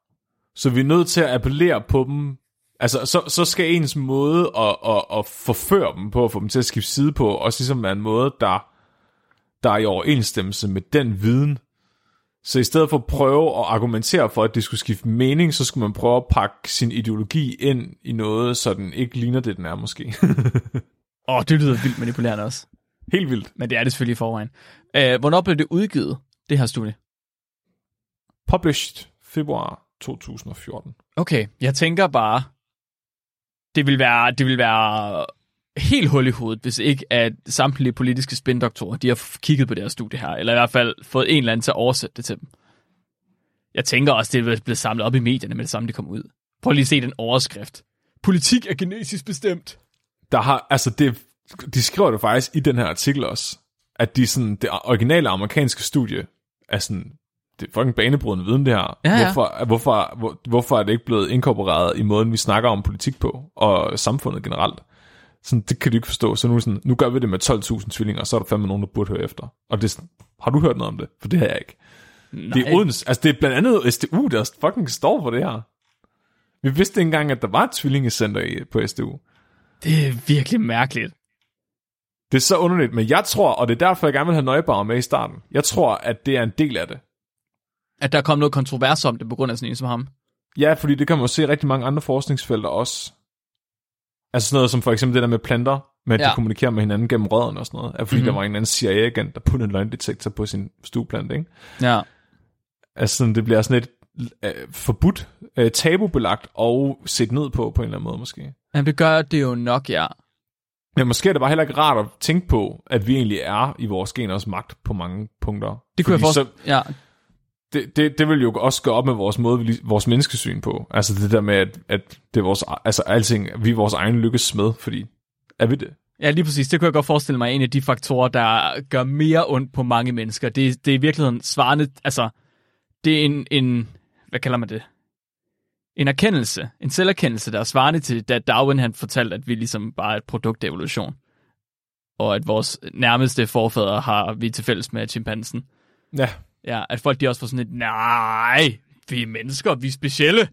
så vi er nødt til at appellere på dem, altså så, så skal ens måde at, at, at forføre dem på, at få dem til at skifte side på, også ligesom være en måde, der, der er i overensstemmelse med den viden. Så i stedet for at prøve at argumentere for, at det skulle skifte mening, så skulle man prøve at pakke sin ideologi ind i noget, så den ikke ligner det, den er måske. Åh, det lyder vildt manipulerende også. Helt vildt. Men det er det selvfølgelig i forvejen. Øh, hvornår blev det udgivet, det her studie? Published februar 2014. Okay, jeg tænker bare, det vil være, det vil være helt hul i hovedet, hvis ikke at samtlige politiske spindoktorer, de har kigget på det her studie her, eller i hvert fald fået en eller anden til at oversætte det til dem. Jeg tænker også, det er blevet samlet op i medierne med det samme, det kom ud. Prøv lige at se den overskrift. Politik er genetisk bestemt. der har, altså det, de skriver det faktisk i den her artikel også, at de sådan, det originale amerikanske studie er sådan, det er fucking banebrydende viden det her. Ja, ja. Hvorfor, hvorfor, hvor, hvorfor er det ikke blevet inkorporeret i måden, vi snakker om politik på, og samfundet generelt? Sådan, det kan du ikke forstå. Så nu, sådan, nu gør vi det med 12.000 tvillinger, og så er der fandme nogen, der burde høre efter. Og det er sådan, har du hørt noget om det? For det har jeg ikke. Nej. Det er Odense, altså det er blandt andet SDU, der fucking står for det her. Vi vidste ikke engang, at der var et tvillingecenter på SDU. det er virkelig mærkeligt. Det er så underligt, men jeg tror, og det er derfor, jeg gerne vil have Nøjbauer med i starten, jeg tror, at det er en del af det. At der kom noget kontrovers om det på grund af sådan en som ham. Ja, fordi det kan man jo se rigtig mange andre forskningsfelter også. Altså sådan noget som for eksempel det der med planter, med at ja. De kommunikerer med hinanden gennem rødderne og sådan noget, er fordi mm-hmm. Mhm. der var en eller anden CIA-agent, der puttede en løgndetektor på sin stueplante, ikke? Ja. Altså sådan, det bliver sådan lidt øh, forbudt, øh, tabubelagt og set ned på, på en eller anden måde måske. Men det gør det jo nok, ja. Men måske er det bare heller ikke rart at tænke på, at vi egentlig er i vores geners magt på mange punkter. Det kunne jeg Fordi forestille... Ja, det, det, det vil jo også gå op med vores måde, vores menneskesyn på. Altså det der med, at, at det er vores, altså alting, vi er vores egen lykkes smed, fordi er vi det? Ja, lige præcis. Det kunne jeg godt forestille mig en af de faktorer, der gør mere ondt på mange mennesker. Det, det er i virkeligheden svarende, altså, det er en, en, hvad kalder man det? En erkendelse, en selverkendelse, der er svarende til, da Darwin han fortalte, at vi ligesom bare er et produkt af evolution. Og at vores nærmeste forfædre har vi til fælles med chimpansen. Ja, Ja, at folk de også får sådan et, nej, vi er mennesker, vi er specielle.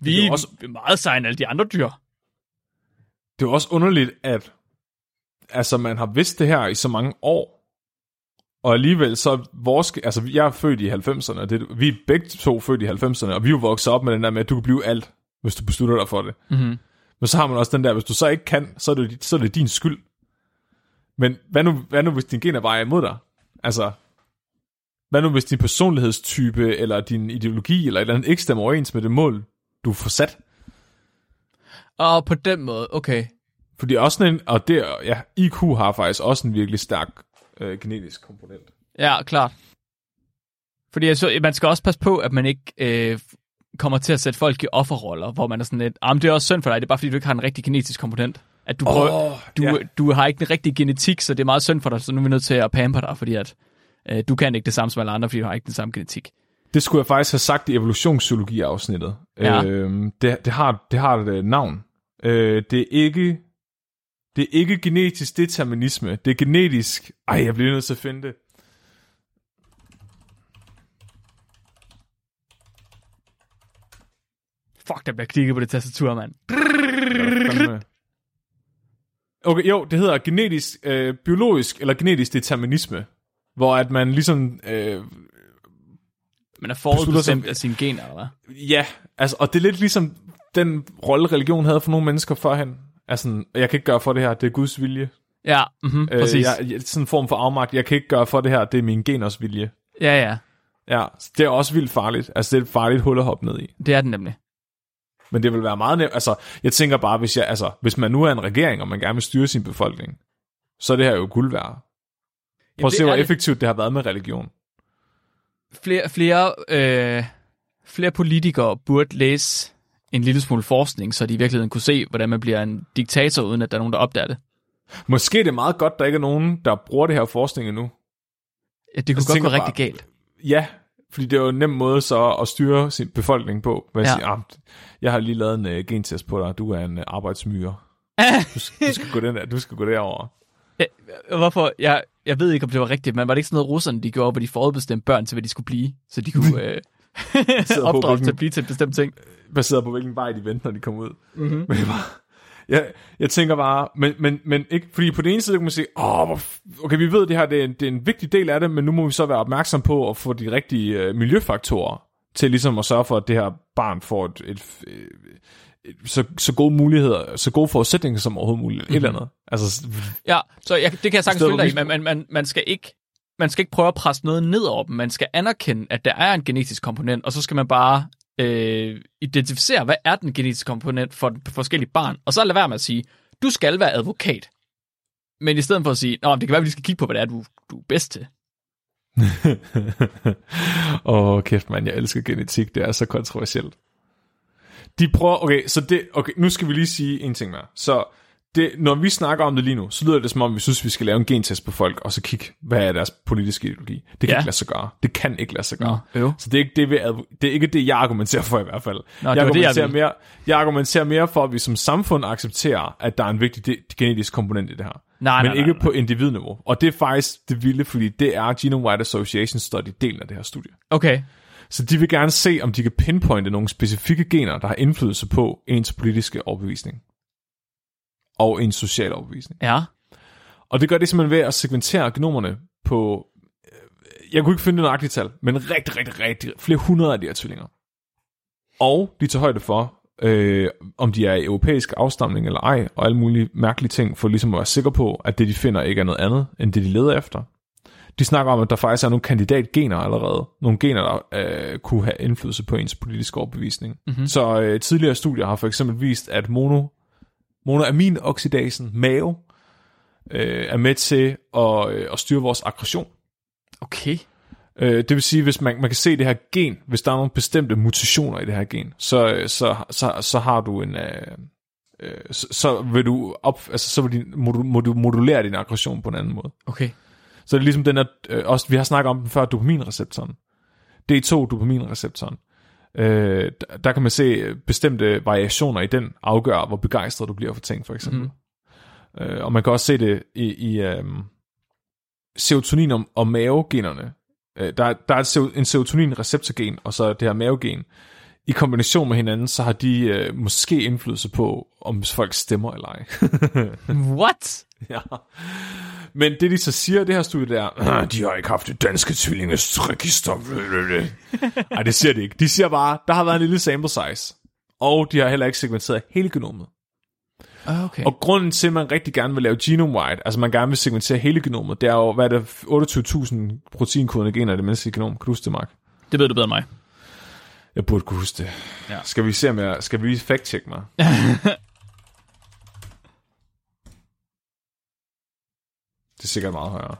Vi Det er også- vi er meget sejere end alle de andre dyr. Det er også underligt, at altså, man har vidst det her i så mange år, og alligevel så vores... Altså, jeg er født i 90'erne, og det, vi er begge to født i 90'erne, og vi er jo vokset op med den der med, at du kan blive alt, hvis du beslutter dig for det. Mm-hmm. Men så har man også den der, hvis du så ikke kan, så er det, så er det din skyld. Men hvad nu, hvad nu hvis din gener bare er imod dig? Altså, hvad nu hvis din personlighedstype, eller din ideologi, eller et eller andet ikke stemmer overens med det mål, du får sat? Og på den måde, okay. Fordi også sådan en, og det, ja, IQ har faktisk også en virkelig stærk øh, genetisk komponent. Ja, klart. Fordi altså, man skal også passe på, at man ikke øh, kommer til at sætte folk i offerroller, hvor man er sådan lidt, ah, men det er også synd for dig, det er bare fordi, du ikke har en rigtig genetisk komponent. At du, prøver, Åh, du, ja. du har ikke en rigtig genetik, så det er meget synd for dig, så nu er vi nødt til at pamper dig, fordi at, øh, du kan ikke det samme som alle andre, fordi du har ikke den samme genetik. Det skulle jeg faktisk have sagt i evolutionspsykologi-afsnittet. Ja. Øhm, det, det, har, det har et øh, navn. Øh, det er ikke... Det er ikke genetisk determinisme. Det er genetisk... Ej, jeg bliver nødt til at finde det. Fuck, der bliver klikket på det tastatur, mand. Okay, jo, det hedder genetisk, øh, biologisk eller genetisk determinisme. Hvor at man ligesom... Øh, Man er forudbestemt af sine gener, eller? Ja, altså, og det er lidt ligesom den rolle, religion havde for nogle mennesker førhen. Altså, jeg kan ikke gøre for det her, det er Guds vilje. Ja, mm-hmm, Øh, præcis. jeg, jeg, sådan en form for afmagt, jeg kan ikke gøre for det her, det er min geners vilje. Ja, ja, Ja, det er også vildt farligt. Altså, det er et farligt hul at hoppe ned i. det er den nemlig. Men det vil være meget nemt. Altså, jeg tænker bare, hvis, jeg, altså, hvis man nu er en regering, og man gerne vil styre sin befolkning, så er det her jo guld værd. Prøv at se, hvor er effektivt det har været med religion. flere, flere, øh, flere politikere burde læse en lille smule forskning, så de i virkeligheden kunne se, hvordan man bliver en diktator, uden at der er nogen, der opdager det. Måske er det meget godt, der ikke er nogen, der bruger det her forskning endnu. Ja, det kunne Jeg godt gå rigtig galt. Ja, fordi det er jo en nem måde så at styre sin befolkning på. Hvad Ja. ja. siger, ah, jeg har lige lavet en uh, gentest på dig, du er en uh, arbejdsmyre. Du, skal- du, skal gå den der, du skal gå derover. Hvorfor? Jeg, jeg ved ikke, om det var rigtigt, men var det ikke sådan noget, russerne de gjorde, hvor de forudbestemte børn til, hvad de skulle blive, så de kunne øh, opdrage til at blive til en bestemt ting. Baseret på, hvilken vej de vendte, når de kom ud. Mm-hmm. Men det var... Jeg, jeg tænker bare, men, men, men ikke, fordi på den ene side kan man sige, åh, okay, vi ved det her, det er, en, det er en vigtig del af det, men nu må vi så være opmærksom på at få de rigtige øh, miljøfaktorer til ligesom at sørge for, at det her barn får et, et så, så gode muligheder, så gode forudsætninger som overhovedet muligt, mm-hmm. et eller andet. Altså, Ja, så jeg, det kan jeg sagtens følge dig i, men man, man, man, skal ikke, man skal ikke prøve at presse noget ned over dem. Man skal anerkende, at der er en genetisk komponent, og så skal man bare øh, identificere, hvad er den genetiske komponent for den forskellige barn, og så lade være med at sige, du skal være advokat. Men i stedet for at sige, Nå, det kan være, at vi skal kigge på, hvad det er, du, du er bedst til. Åh, oh, kæft mand, jeg elsker genetik, det er så kontroversielt. De prøver, okay, så det, okay, nu skal vi lige sige en ting mere. Så det, når vi snakker om det lige nu, så lyder det som om, vi synes, vi skal lave en gentest på folk, og så kigge, hvad er deres politiske ideologi. Det kan Ja. ikke lade sig gøre. Det kan ikke lade sig gøre. Nå, øv. Så det er, ikke det, vi, det er ikke det, jeg argumenterer for i hvert fald. Nå, jeg, var det, jeg argumenterer mere, jeg argumenterer mere for, at vi som samfund accepterer, at der er en vigtig de- genetisk komponent i det her. Nej, men nej, ikke nej, på individniveau. Og det er faktisk det vilde, fordi det er Genome-Wide Association Study delen af det her studie. Okay, Så de vil gerne se, om de kan pinpointe nogle specifikke gener, der har indflydelse på ens politiske overbevisning. Og ens social overbevisning. ja. Og det gør det simpelthen ved at segmentere genomerne på... øh, Jeg kunne ikke finde det nøjagtige tal, men rigtig, rigtig, rigtig flere hundrede af de her tvillinger. Og de tager højde for, øh, om de er i europæisk afstamning eller ej, og alle mulige mærkelige ting, for ligesom at være sikker på, at det de finder ikke er noget andet, end det de leder efter. De snakker om, at der faktisk er nogle kandidatgener allerede. Nogle gener, der øh, kunne have indflydelse på ens politiske overbevisning. Mm-hmm. Så øh, tidligere studier har for eksempel vist, at mono, monoaminoxidasen, MAO, øh, er med til at, øh, at styre vores aggression. Okay. Øh, det vil sige, hvis man, man kan se det her gen, hvis der er nogle bestemte mutationer i det her gen, så, øh, så, så, så har du en... Øh, øh, så, så vil du op, altså, så vil din, modulere din aggression på en anden måde. Okay. Så det er ligesom den her, øh, også, vi har snakket om den før, dopaminreceptoren. D2 dopaminreceptoren. Øh, der, der kan man se bestemte variationer i den afgør, hvor begejstret du bliver for ting, for eksempel. Mm. Øh, og man kan også se det i, i øh, serotonin og, og mavegenerne øh, der, er- der er en serotonin-receptorgen, og så det her mavegen. I kombination med hinanden, så har de øh, måske indflydelse på, om folk stemmer eller ej. What? ja. Men det de så siger, det her studie der, "Ah, de har ikke haft det danske tvillingers register. Nej, det siger de ikke. De siger bare, der har været en lille sample size. Og de har heller ikke segmenteret hele genomet. Okay. Og grunden til, at man rigtig gerne vil lave genome-wide, altså man gerne vil segmentere hele genomet, det er jo, hvad er det, 28.000 proteinkodende gener i det menneskelige genom. Kan du huske det, Mark? Det ved du bedre end mig. Jeg burde kunne huske det. Ja. Skal vi se, om jeg, skal vi lige fact-check mig? det er sikkert meget højere.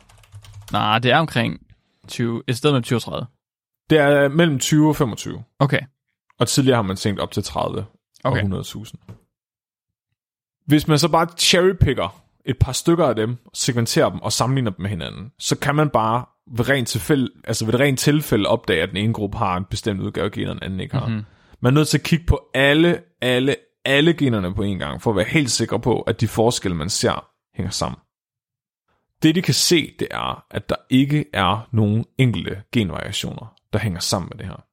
Nej, det er omkring 20, et sted mellem 20 og 30. Det er mellem 20 og 25. Okay. Og tidligere har man tænkt op til 30 Okay. og 100.000. Hvis man så bare cherrypicker et par stykker af dem, segmenterer dem og sammenligner dem med hinanden, så kan man bare ved rent tilfælde, altså ved et rent tilfælde opdage, at den ene gruppe har en bestemt udgave af generne, og den anden ikke har. Mm-hmm. Man er nødt til at kigge på alle, alle, alle generne på en gang, for at være helt sikker på, at de forskelle, man ser, hænger sammen. Det, de kan se, det er, at der ikke er nogen enkelte genvariationer, der hænger sammen med det her.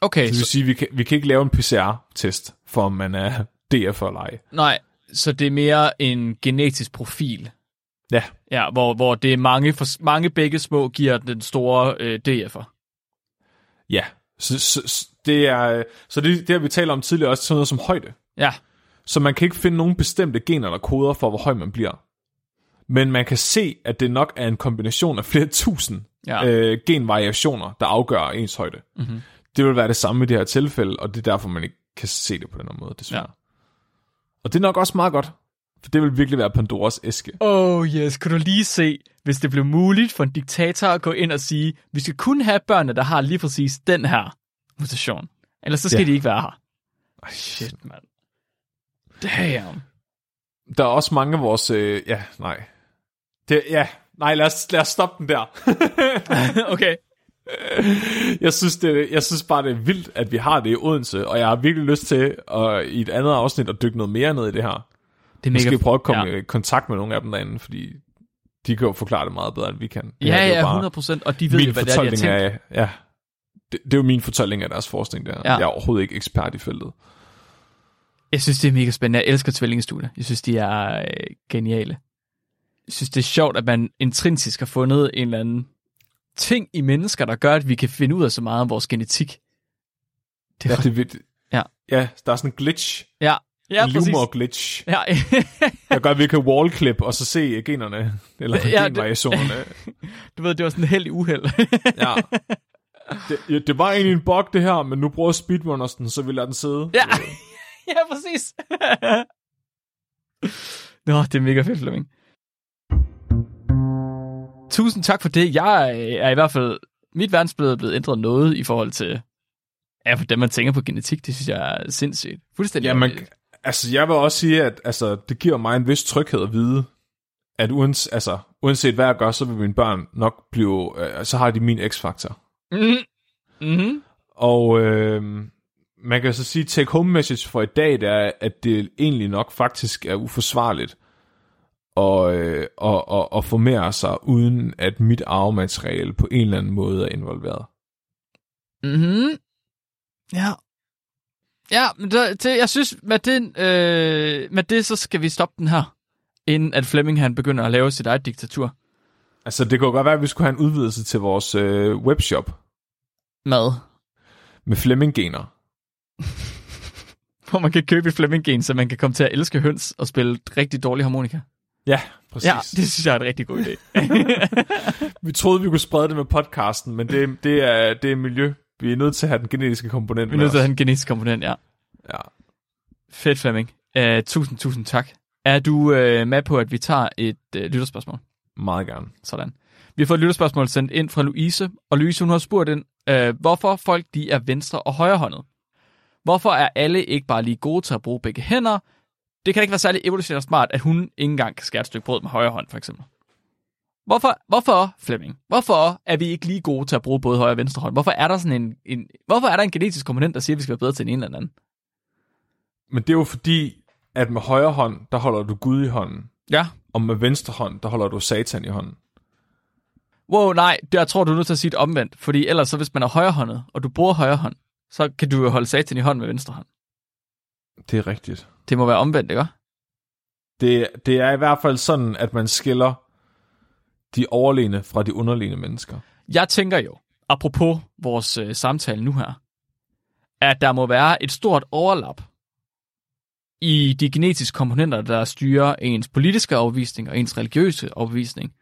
Okay, Det vil så, sige, vi kan, vi kan ikke lave en PCR-test, for om man er DF eller ej. nej, så det er mere en genetisk profil. Ja, Ja, hvor, hvor det er mange, for, mange begge små giver den store øh, DF'er. ja. Så, så, så det er, så det, det har vi talt om tidligere også, sådan noget som højde. Ja, Så man kan ikke finde nogen bestemte gener eller koder for, hvor høj man bliver. Men man kan se, at det nok er en kombination af flere tusind Ja. øh, genvariationer, der afgør ens højde. Mhm. Det vil være det samme i det her tilfælde, og det er derfor, man ikke kan se det på den her måde, desværre. Ja. Og det er nok også meget godt, for det vil virkelig være Pandoras æske. Oh yes, kunne du lige se, hvis det blev muligt for en diktator at gå ind og sige, vi skal kun have børnene, der har lige præcis den her mutation. Ellers så skal Ja. de ikke være her. Ej, Shit, mand. Damn. Der er også mange af vores... Øh, ja, nej. Det, ja, nej, lad os, lad os stoppe den der. okay. jeg, synes, det, jeg synes bare, det er vildt, at vi har det i Odense, og jeg har virkelig lyst til at, i et andet afsnit at dykke noget mere ned i det her. Det er mega... prøve at komme ja. i kontakt med nogle af dem derinde, fordi de kan jo forklare det meget bedre, end vi kan. Det Ja, er ja, bare 100 procent, og de ved jo, hvad det er, de har tænkt. af, ja, det, det er jo min fortolkning af deres forskning der. Ja. Jeg er overhovedet ikke ekspert i feltet. Jeg synes, det er mega spændende. Jeg elsker tvillingestudier. Jeg synes, de er øh, geniale. Jeg synes, det er sjovt, at man intrinsisk har fundet en eller anden ting i mennesker, der gør, at vi kan finde ud af så meget om vores genetik. Det Ja, er det er vildt. Ja. ja, der er sådan en glitch, ja, ja, en livmor-glitch, Ja, der gør, at vi kan wallclip og så se generne, eller Ja, genvariationerne. du ved, det var sådan en held i uheld. Ja. Det, ja, det var egentlig en bug, det her, men nu bruger speedrunners den, så vi lader den sidde. ja, ja, præcis. Nå, det er mega fedt, Flemming. Tusind tak for det. Jeg er i hvert fald... Mit verdensbillede er blevet ændret noget i forhold til... Ja, for dem, man tænker på genetik, det synes jeg er sindssygt. Fuldstændig. Ja, man, altså, jeg vil også sige, at altså, det giver mig en vis tryghed at vide, at uans, altså, uanset hvad jeg gør, så vil mine børn nok blive, øh, så har de min x-faktor. Mhm. Mhm. Og øh, man kan så sige, take home message for i dag, det er, at det egentlig nok faktisk er uforsvarligt at, øh, at, at, at formere sig, uden at mit arvemateriale på en eller anden måde er involveret. Mhm. Ja. Ja, men det, det, jeg synes, med det, øh, med det, så skal vi stoppe den her, inden at Flemming han begynder at lave sit eget diktatur. Altså, det kunne godt være, at vi skulle have en udvidelse til vores øh, webshop Mad. med Fleming-gener. Hvor man kan købe et Flemming-gen, så man kan komme til at elske høns og spille rigtig dårlig harmonika. Ja, præcis. Ja, det synes jeg er en rigtig god idé. Vi troede, vi kunne sprede det med podcasten, men det, det, er, det er miljø. Vi er nødt til at have den genetiske komponent vi er nødt til at have en genetisk komponent, ja. Ja. Fedt, Flemming. Uh, tusind, tusind tak. Er du uh, med på, at vi tager et uh, lytterspørgsmål? Meget gerne. Sådan. Vi har fået et lytterspørgsmål sendt ind fra Louise, og Louise hun har spurgt ind, øh, hvorfor folk de er venstre- og højrehåndet. Hvorfor er alle ikke bare lige gode til at bruge begge hænder? Det kan ikke være særlig evolutionært smart, at hun ikke engang kan skære et stykke brød med højre hånd, for eksempel. Hvorfor, hvorfor, Flemming, hvorfor er vi ikke lige gode til at bruge både højre og venstre hånd? Hvorfor er der sådan en, en hvorfor er der en genetisk komponent, der siger, at vi skal være bedre til ene eller den anden? Men det er jo fordi, at med højre hånd, der holder du Gud i hånden. Ja. Og med venstre hånd, der holder du Satan i hånden. Wow, nej, der tror du er nødt til at sige det omvendt, fordi ellers så hvis man er højrehåndet, og du bruger højre hånd, så kan du jo holde satan i hånden med venstre hånd. Det er rigtigt. Det må være omvendt, ikke? Det, det er i hvert fald sådan, at man skiller de overlegne fra de underlegne mennesker. Jeg tænker jo, apropos vores øh, samtale nu her, at der må være et stort overlap i de genetiske komponenter, der styrer ens politiske overbevisning og ens religiøse overbevisning,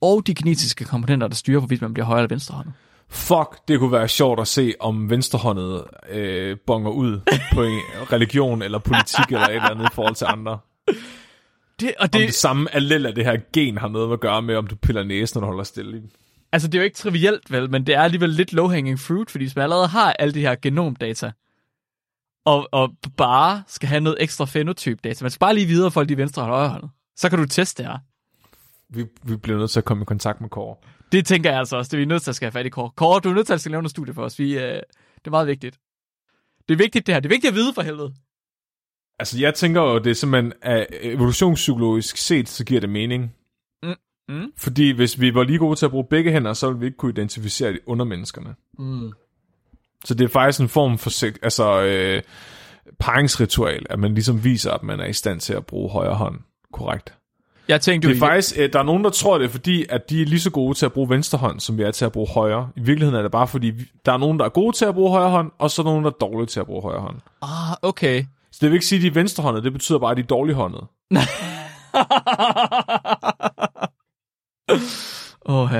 og de genetiske komponenter, der styrer, hvorvidt man bliver højre eller venstrehåndet. Fuck, det kunne være sjovt at se, om venstrehåndet øh, bonger ud på en religion eller politik eller et eller andet i forhold til andre. Det, og Det... Om det samme allel af det her gen har noget at gøre med, om du piller næsen, når du holder stille. i den. altså, det er jo ikke trivielt, vel, men det er alligevel lidt low-hanging fruit, fordi hvis man allerede har alle de her genomdata, og, og bare skal have noget ekstra fenotyp-data, man skal bare lige videre folk de venstre og højre hånd, så kan du teste det her. Vi, vi bliver nødt til at komme i kontakt med Kåre. Det tænker jeg altså også, det er vi nødt til at skal have fat i Kåre. Kåre, du er nødt til at skal lave noget studie for os. Vi, øh, det er meget vigtigt. Det er vigtigt det her. Det er vigtigt at vide for helvede. Altså, jeg tænker jo, det er simpelthen, at evolutionspsykologisk set, så giver det mening. Mm, mm. Fordi hvis vi var lige gode til at bruge begge hænder, så ville vi ikke kunne identificere de undermenneskerne. Mm. Så det er faktisk en form for altså, øh, paringsritual, at man ligesom viser, at man er i stand til at bruge højre hånd korrekt. Jeg tænkte Det jo, er faktisk, øh, der er nogen, der tror det, er fordi at de er lige så gode til at bruge venstre hånd, som vi er til at bruge højre. I virkeligheden er det bare fordi, vi- der er nogen, der er gode til at bruge højre hånd, og så er der nogen, der er dårlige til at bruge højre hånd. ah, okay. Så det vil ikke sige, at de er venstrehåndede, det betyder bare, at de er dårlighåndede. Åh.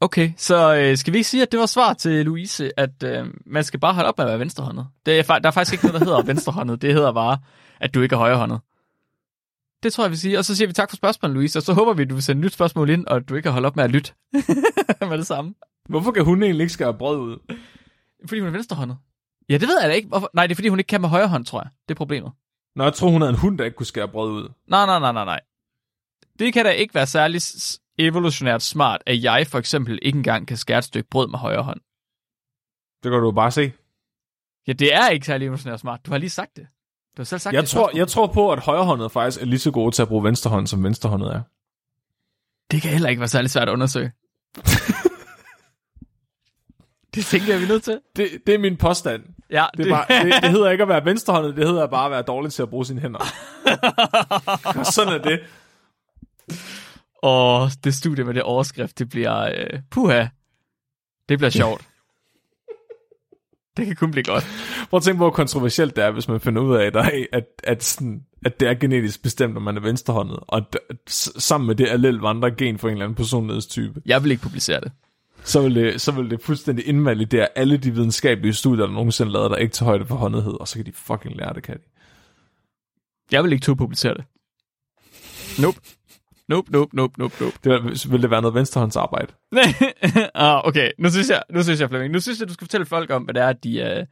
Okay, så øh, skal vi ikke sige, at det var svar til Louise, at øh, man skal bare holde op med at være venstrehåndet? Det er, fa- der er faktisk ikke noget, der hedder venstrehåndet. Det hedder bare, at du ikke er højrehåndet. Det tror jeg, vi siger. Og så siger vi tak for spørgsmålet, Louise. Og så håber vi, at du vil sende nyt spørgsmål ind, og du ikke kan holde op med at lytte med det samme. Hvorfor kan hun egentlig ikke skære brød ud? Fordi hun er venstrehåndet. Ja, det ved jeg da ikke. Hvorfor? Nej, det er fordi, hun ikke kan med højre hånd, tror jeg. Det er problemet. Nå, jeg tror, hun er en hund, der ikke kunne skære brød ud. Nej, nej, nej, nej, nej. Det kan da ikke være særlig evolutionært smart, at jeg for eksempel ikke engang kan skære et stykke brød med højre hånd. Det kan du jo bare se. Ja, det er ikke særlig evolutionært smart. Du har lige sagt det. Du har selv sagt Jeg det. tror, jeg tror på, at højrehåndet faktisk er lige så gode til at bruge venstrehånd, som venstrehåndet er. Det kan heller ikke være særlig svært at undersøge. det tænker jeg, vi er nødt til. Det, det er min påstand. Ja, Det, er bare, det, det hedder ikke at være venstrehåndet, det hedder bare at være dårlig til at bruge sine hænder. Og sådan er det. Åh, det studie med det overskrift, det bliver... Øh, puha. Det bliver sjovt. det kan kun blive godt. Prøv at tænke hvor kontroversielt det er, hvis man finder ud af, at, at, at, sådan, at det er genetisk bestemt, om man er venstrehåndet, og at, at sammen med det allel vandrer gen for en eller anden personlighedstype. Jeg vil ikke publicere det. Så vil det, så vil det fuldstændig invalidere alle de videnskabelige studier, der nogensinde lavet, der ikke tager højde for håndethed, og så kan de fucking lære det, kan de. Jeg vil ikke turde publicere det. Nope. Nope, nope, nope, nope, nope. Det vil, vil det være noget venstrehåndsarbejde. ah, okay, nu synes jeg, nu synes jeg, Flemming, nu synes jeg, du skal fortælle folk om, hvad det er, de, øh,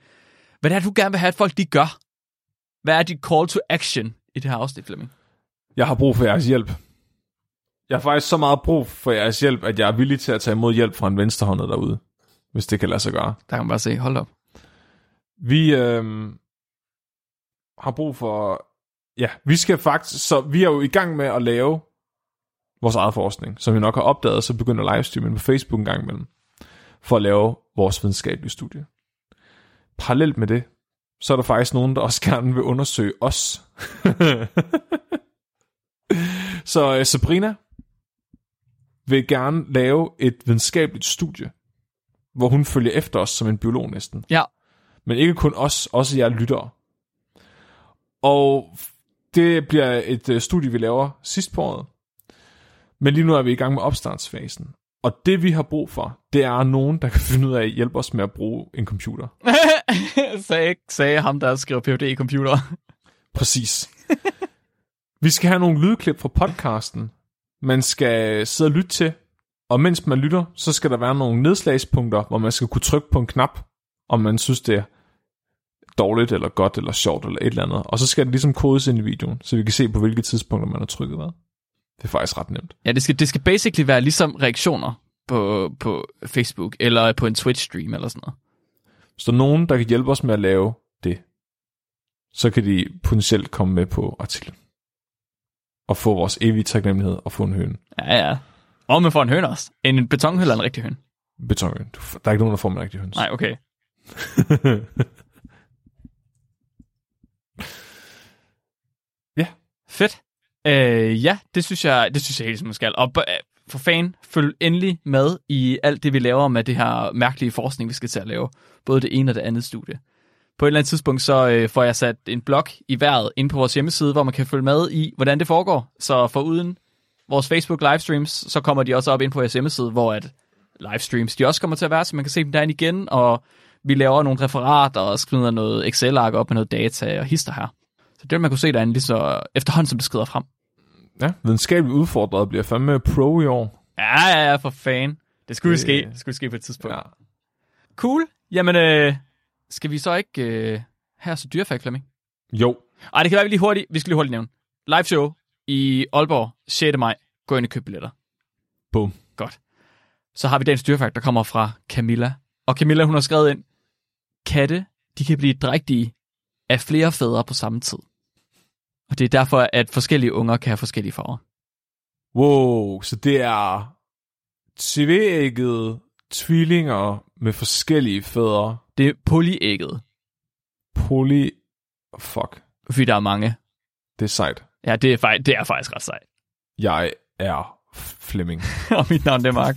hvad det er, du gerne vil have, at folk de gør. Hvad er dit call to action i det her afsnit, Flemming? Jeg har brug for jeres hjælp. Jeg har faktisk så meget brug for jeres hjælp, at jeg er villig til at tage imod hjælp fra en venstrehåndet derude, hvis det kan lade sig gøre. Der kan man bare se, hold op. Vi øh, har brug for... Ja, vi skal faktisk... Så vi er jo i gang med at lave vores eget forskning. Som vi nok har opdaget, så begynder livestreamen på Facebook en gang imellem. For at lave vores videnskabelige studie. Parallelt med det, så er der faktisk nogen, der også gerne vil undersøge os. så øh, Sabrina vil gerne lave et videnskabeligt studie, hvor hun følger efter os som en biolog næsten. Ja, Men ikke kun os, også jer lyttere. Og det bliver et øh, studie, vi laver sidst på året. Men lige nu er vi i gang med opstartsfasen. Og det vi har brug for, det er nogen, der kan finde ud af at hjælpe os med at bruge en computer. sagde, sagde ham, der skriver PhD i computer. Præcis. vi skal have nogle lydklip fra podcasten, man skal sidde og lytte til. Og mens man lytter, så skal der være nogle nedslagspunkter, hvor man skal kunne trykke på en knap, om man synes, det er dårligt, eller godt, eller sjovt, eller et eller andet. Og så skal det ligesom kodes ind i videoen, så vi kan se, på hvilke tidspunkter man har trykket hvad. Det er faktisk ret nemt. Ja, det skal, det skal basically være ligesom reaktioner på, på Facebook, eller på en Twitch-stream, eller sådan noget. Der er nogen, der kan hjælpe os med at lave det, så kan de potentielt komme med på artiklen. Og få vores evige taknemmelighed og få en høne. Ja, ja. Og man får en høne også. En betonhøne eller en rigtig høne? Betonhøn. Du f- Der er ikke nogen, der får med rigtig høns. Nej, okay. Ja. Fedt. Øh, ja, det synes jeg, det synes jeg helt som man skal. Og øh, for fan, følg endelig med i alt det, vi laver med det her mærkelige forskning, vi skal til at lave. Både det ene og det andet studie. På et eller andet tidspunkt, så øh, får jeg sat en blog i vejret ind på vores hjemmeside, hvor man kan følge med i, hvordan det foregår. Så for uden vores Facebook livestreams, så kommer de også op ind på vores hjemmeside, hvor at livestreams, de også kommer til at være, så man kan se dem derinde igen, og vi laver nogle referater og skriver noget Excel-ark op med noget data og hister her. Så det vil man kunne se derinde lige så efterhånden, som det skrider frem. Ja, videnskabeligt udfordret bliver fandme pro i år. Ja, ja, ja, for fan. Det skulle Det- ske. Det skulle ske på et tidspunkt. Ja. Cool. Jamen, øh, skal vi så ikke øh, have så dyrefag, Flemming? Jo. Ej, det kan være, vi lige hurtigt, vi skal lige hurtigt nævne. Live show i Aalborg 6. maj. Gå ind og køb billetter. Bum. Godt. Så har vi dagens dyrefakt, der kommer fra Camilla. Og Camilla, hun har skrevet ind, katte, de kan blive drægtige af flere fædre på samme tid. Og det er derfor, at forskellige unger kan have forskellige farver. Wow, så det er tvægget tvillinger med forskellige fædre. Det er polyægget, Poly... Fuck, fordi der er mange. det er sejt. Ja, det er, faktisk, det er faktisk ret sejt. Jeg er Flemming. og mit navn det er Mark.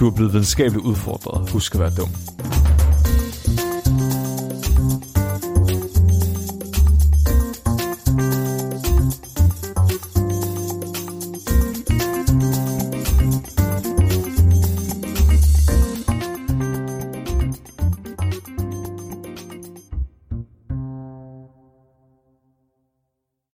Du er blevet videnskabeligt udfordret. Husk at være dum.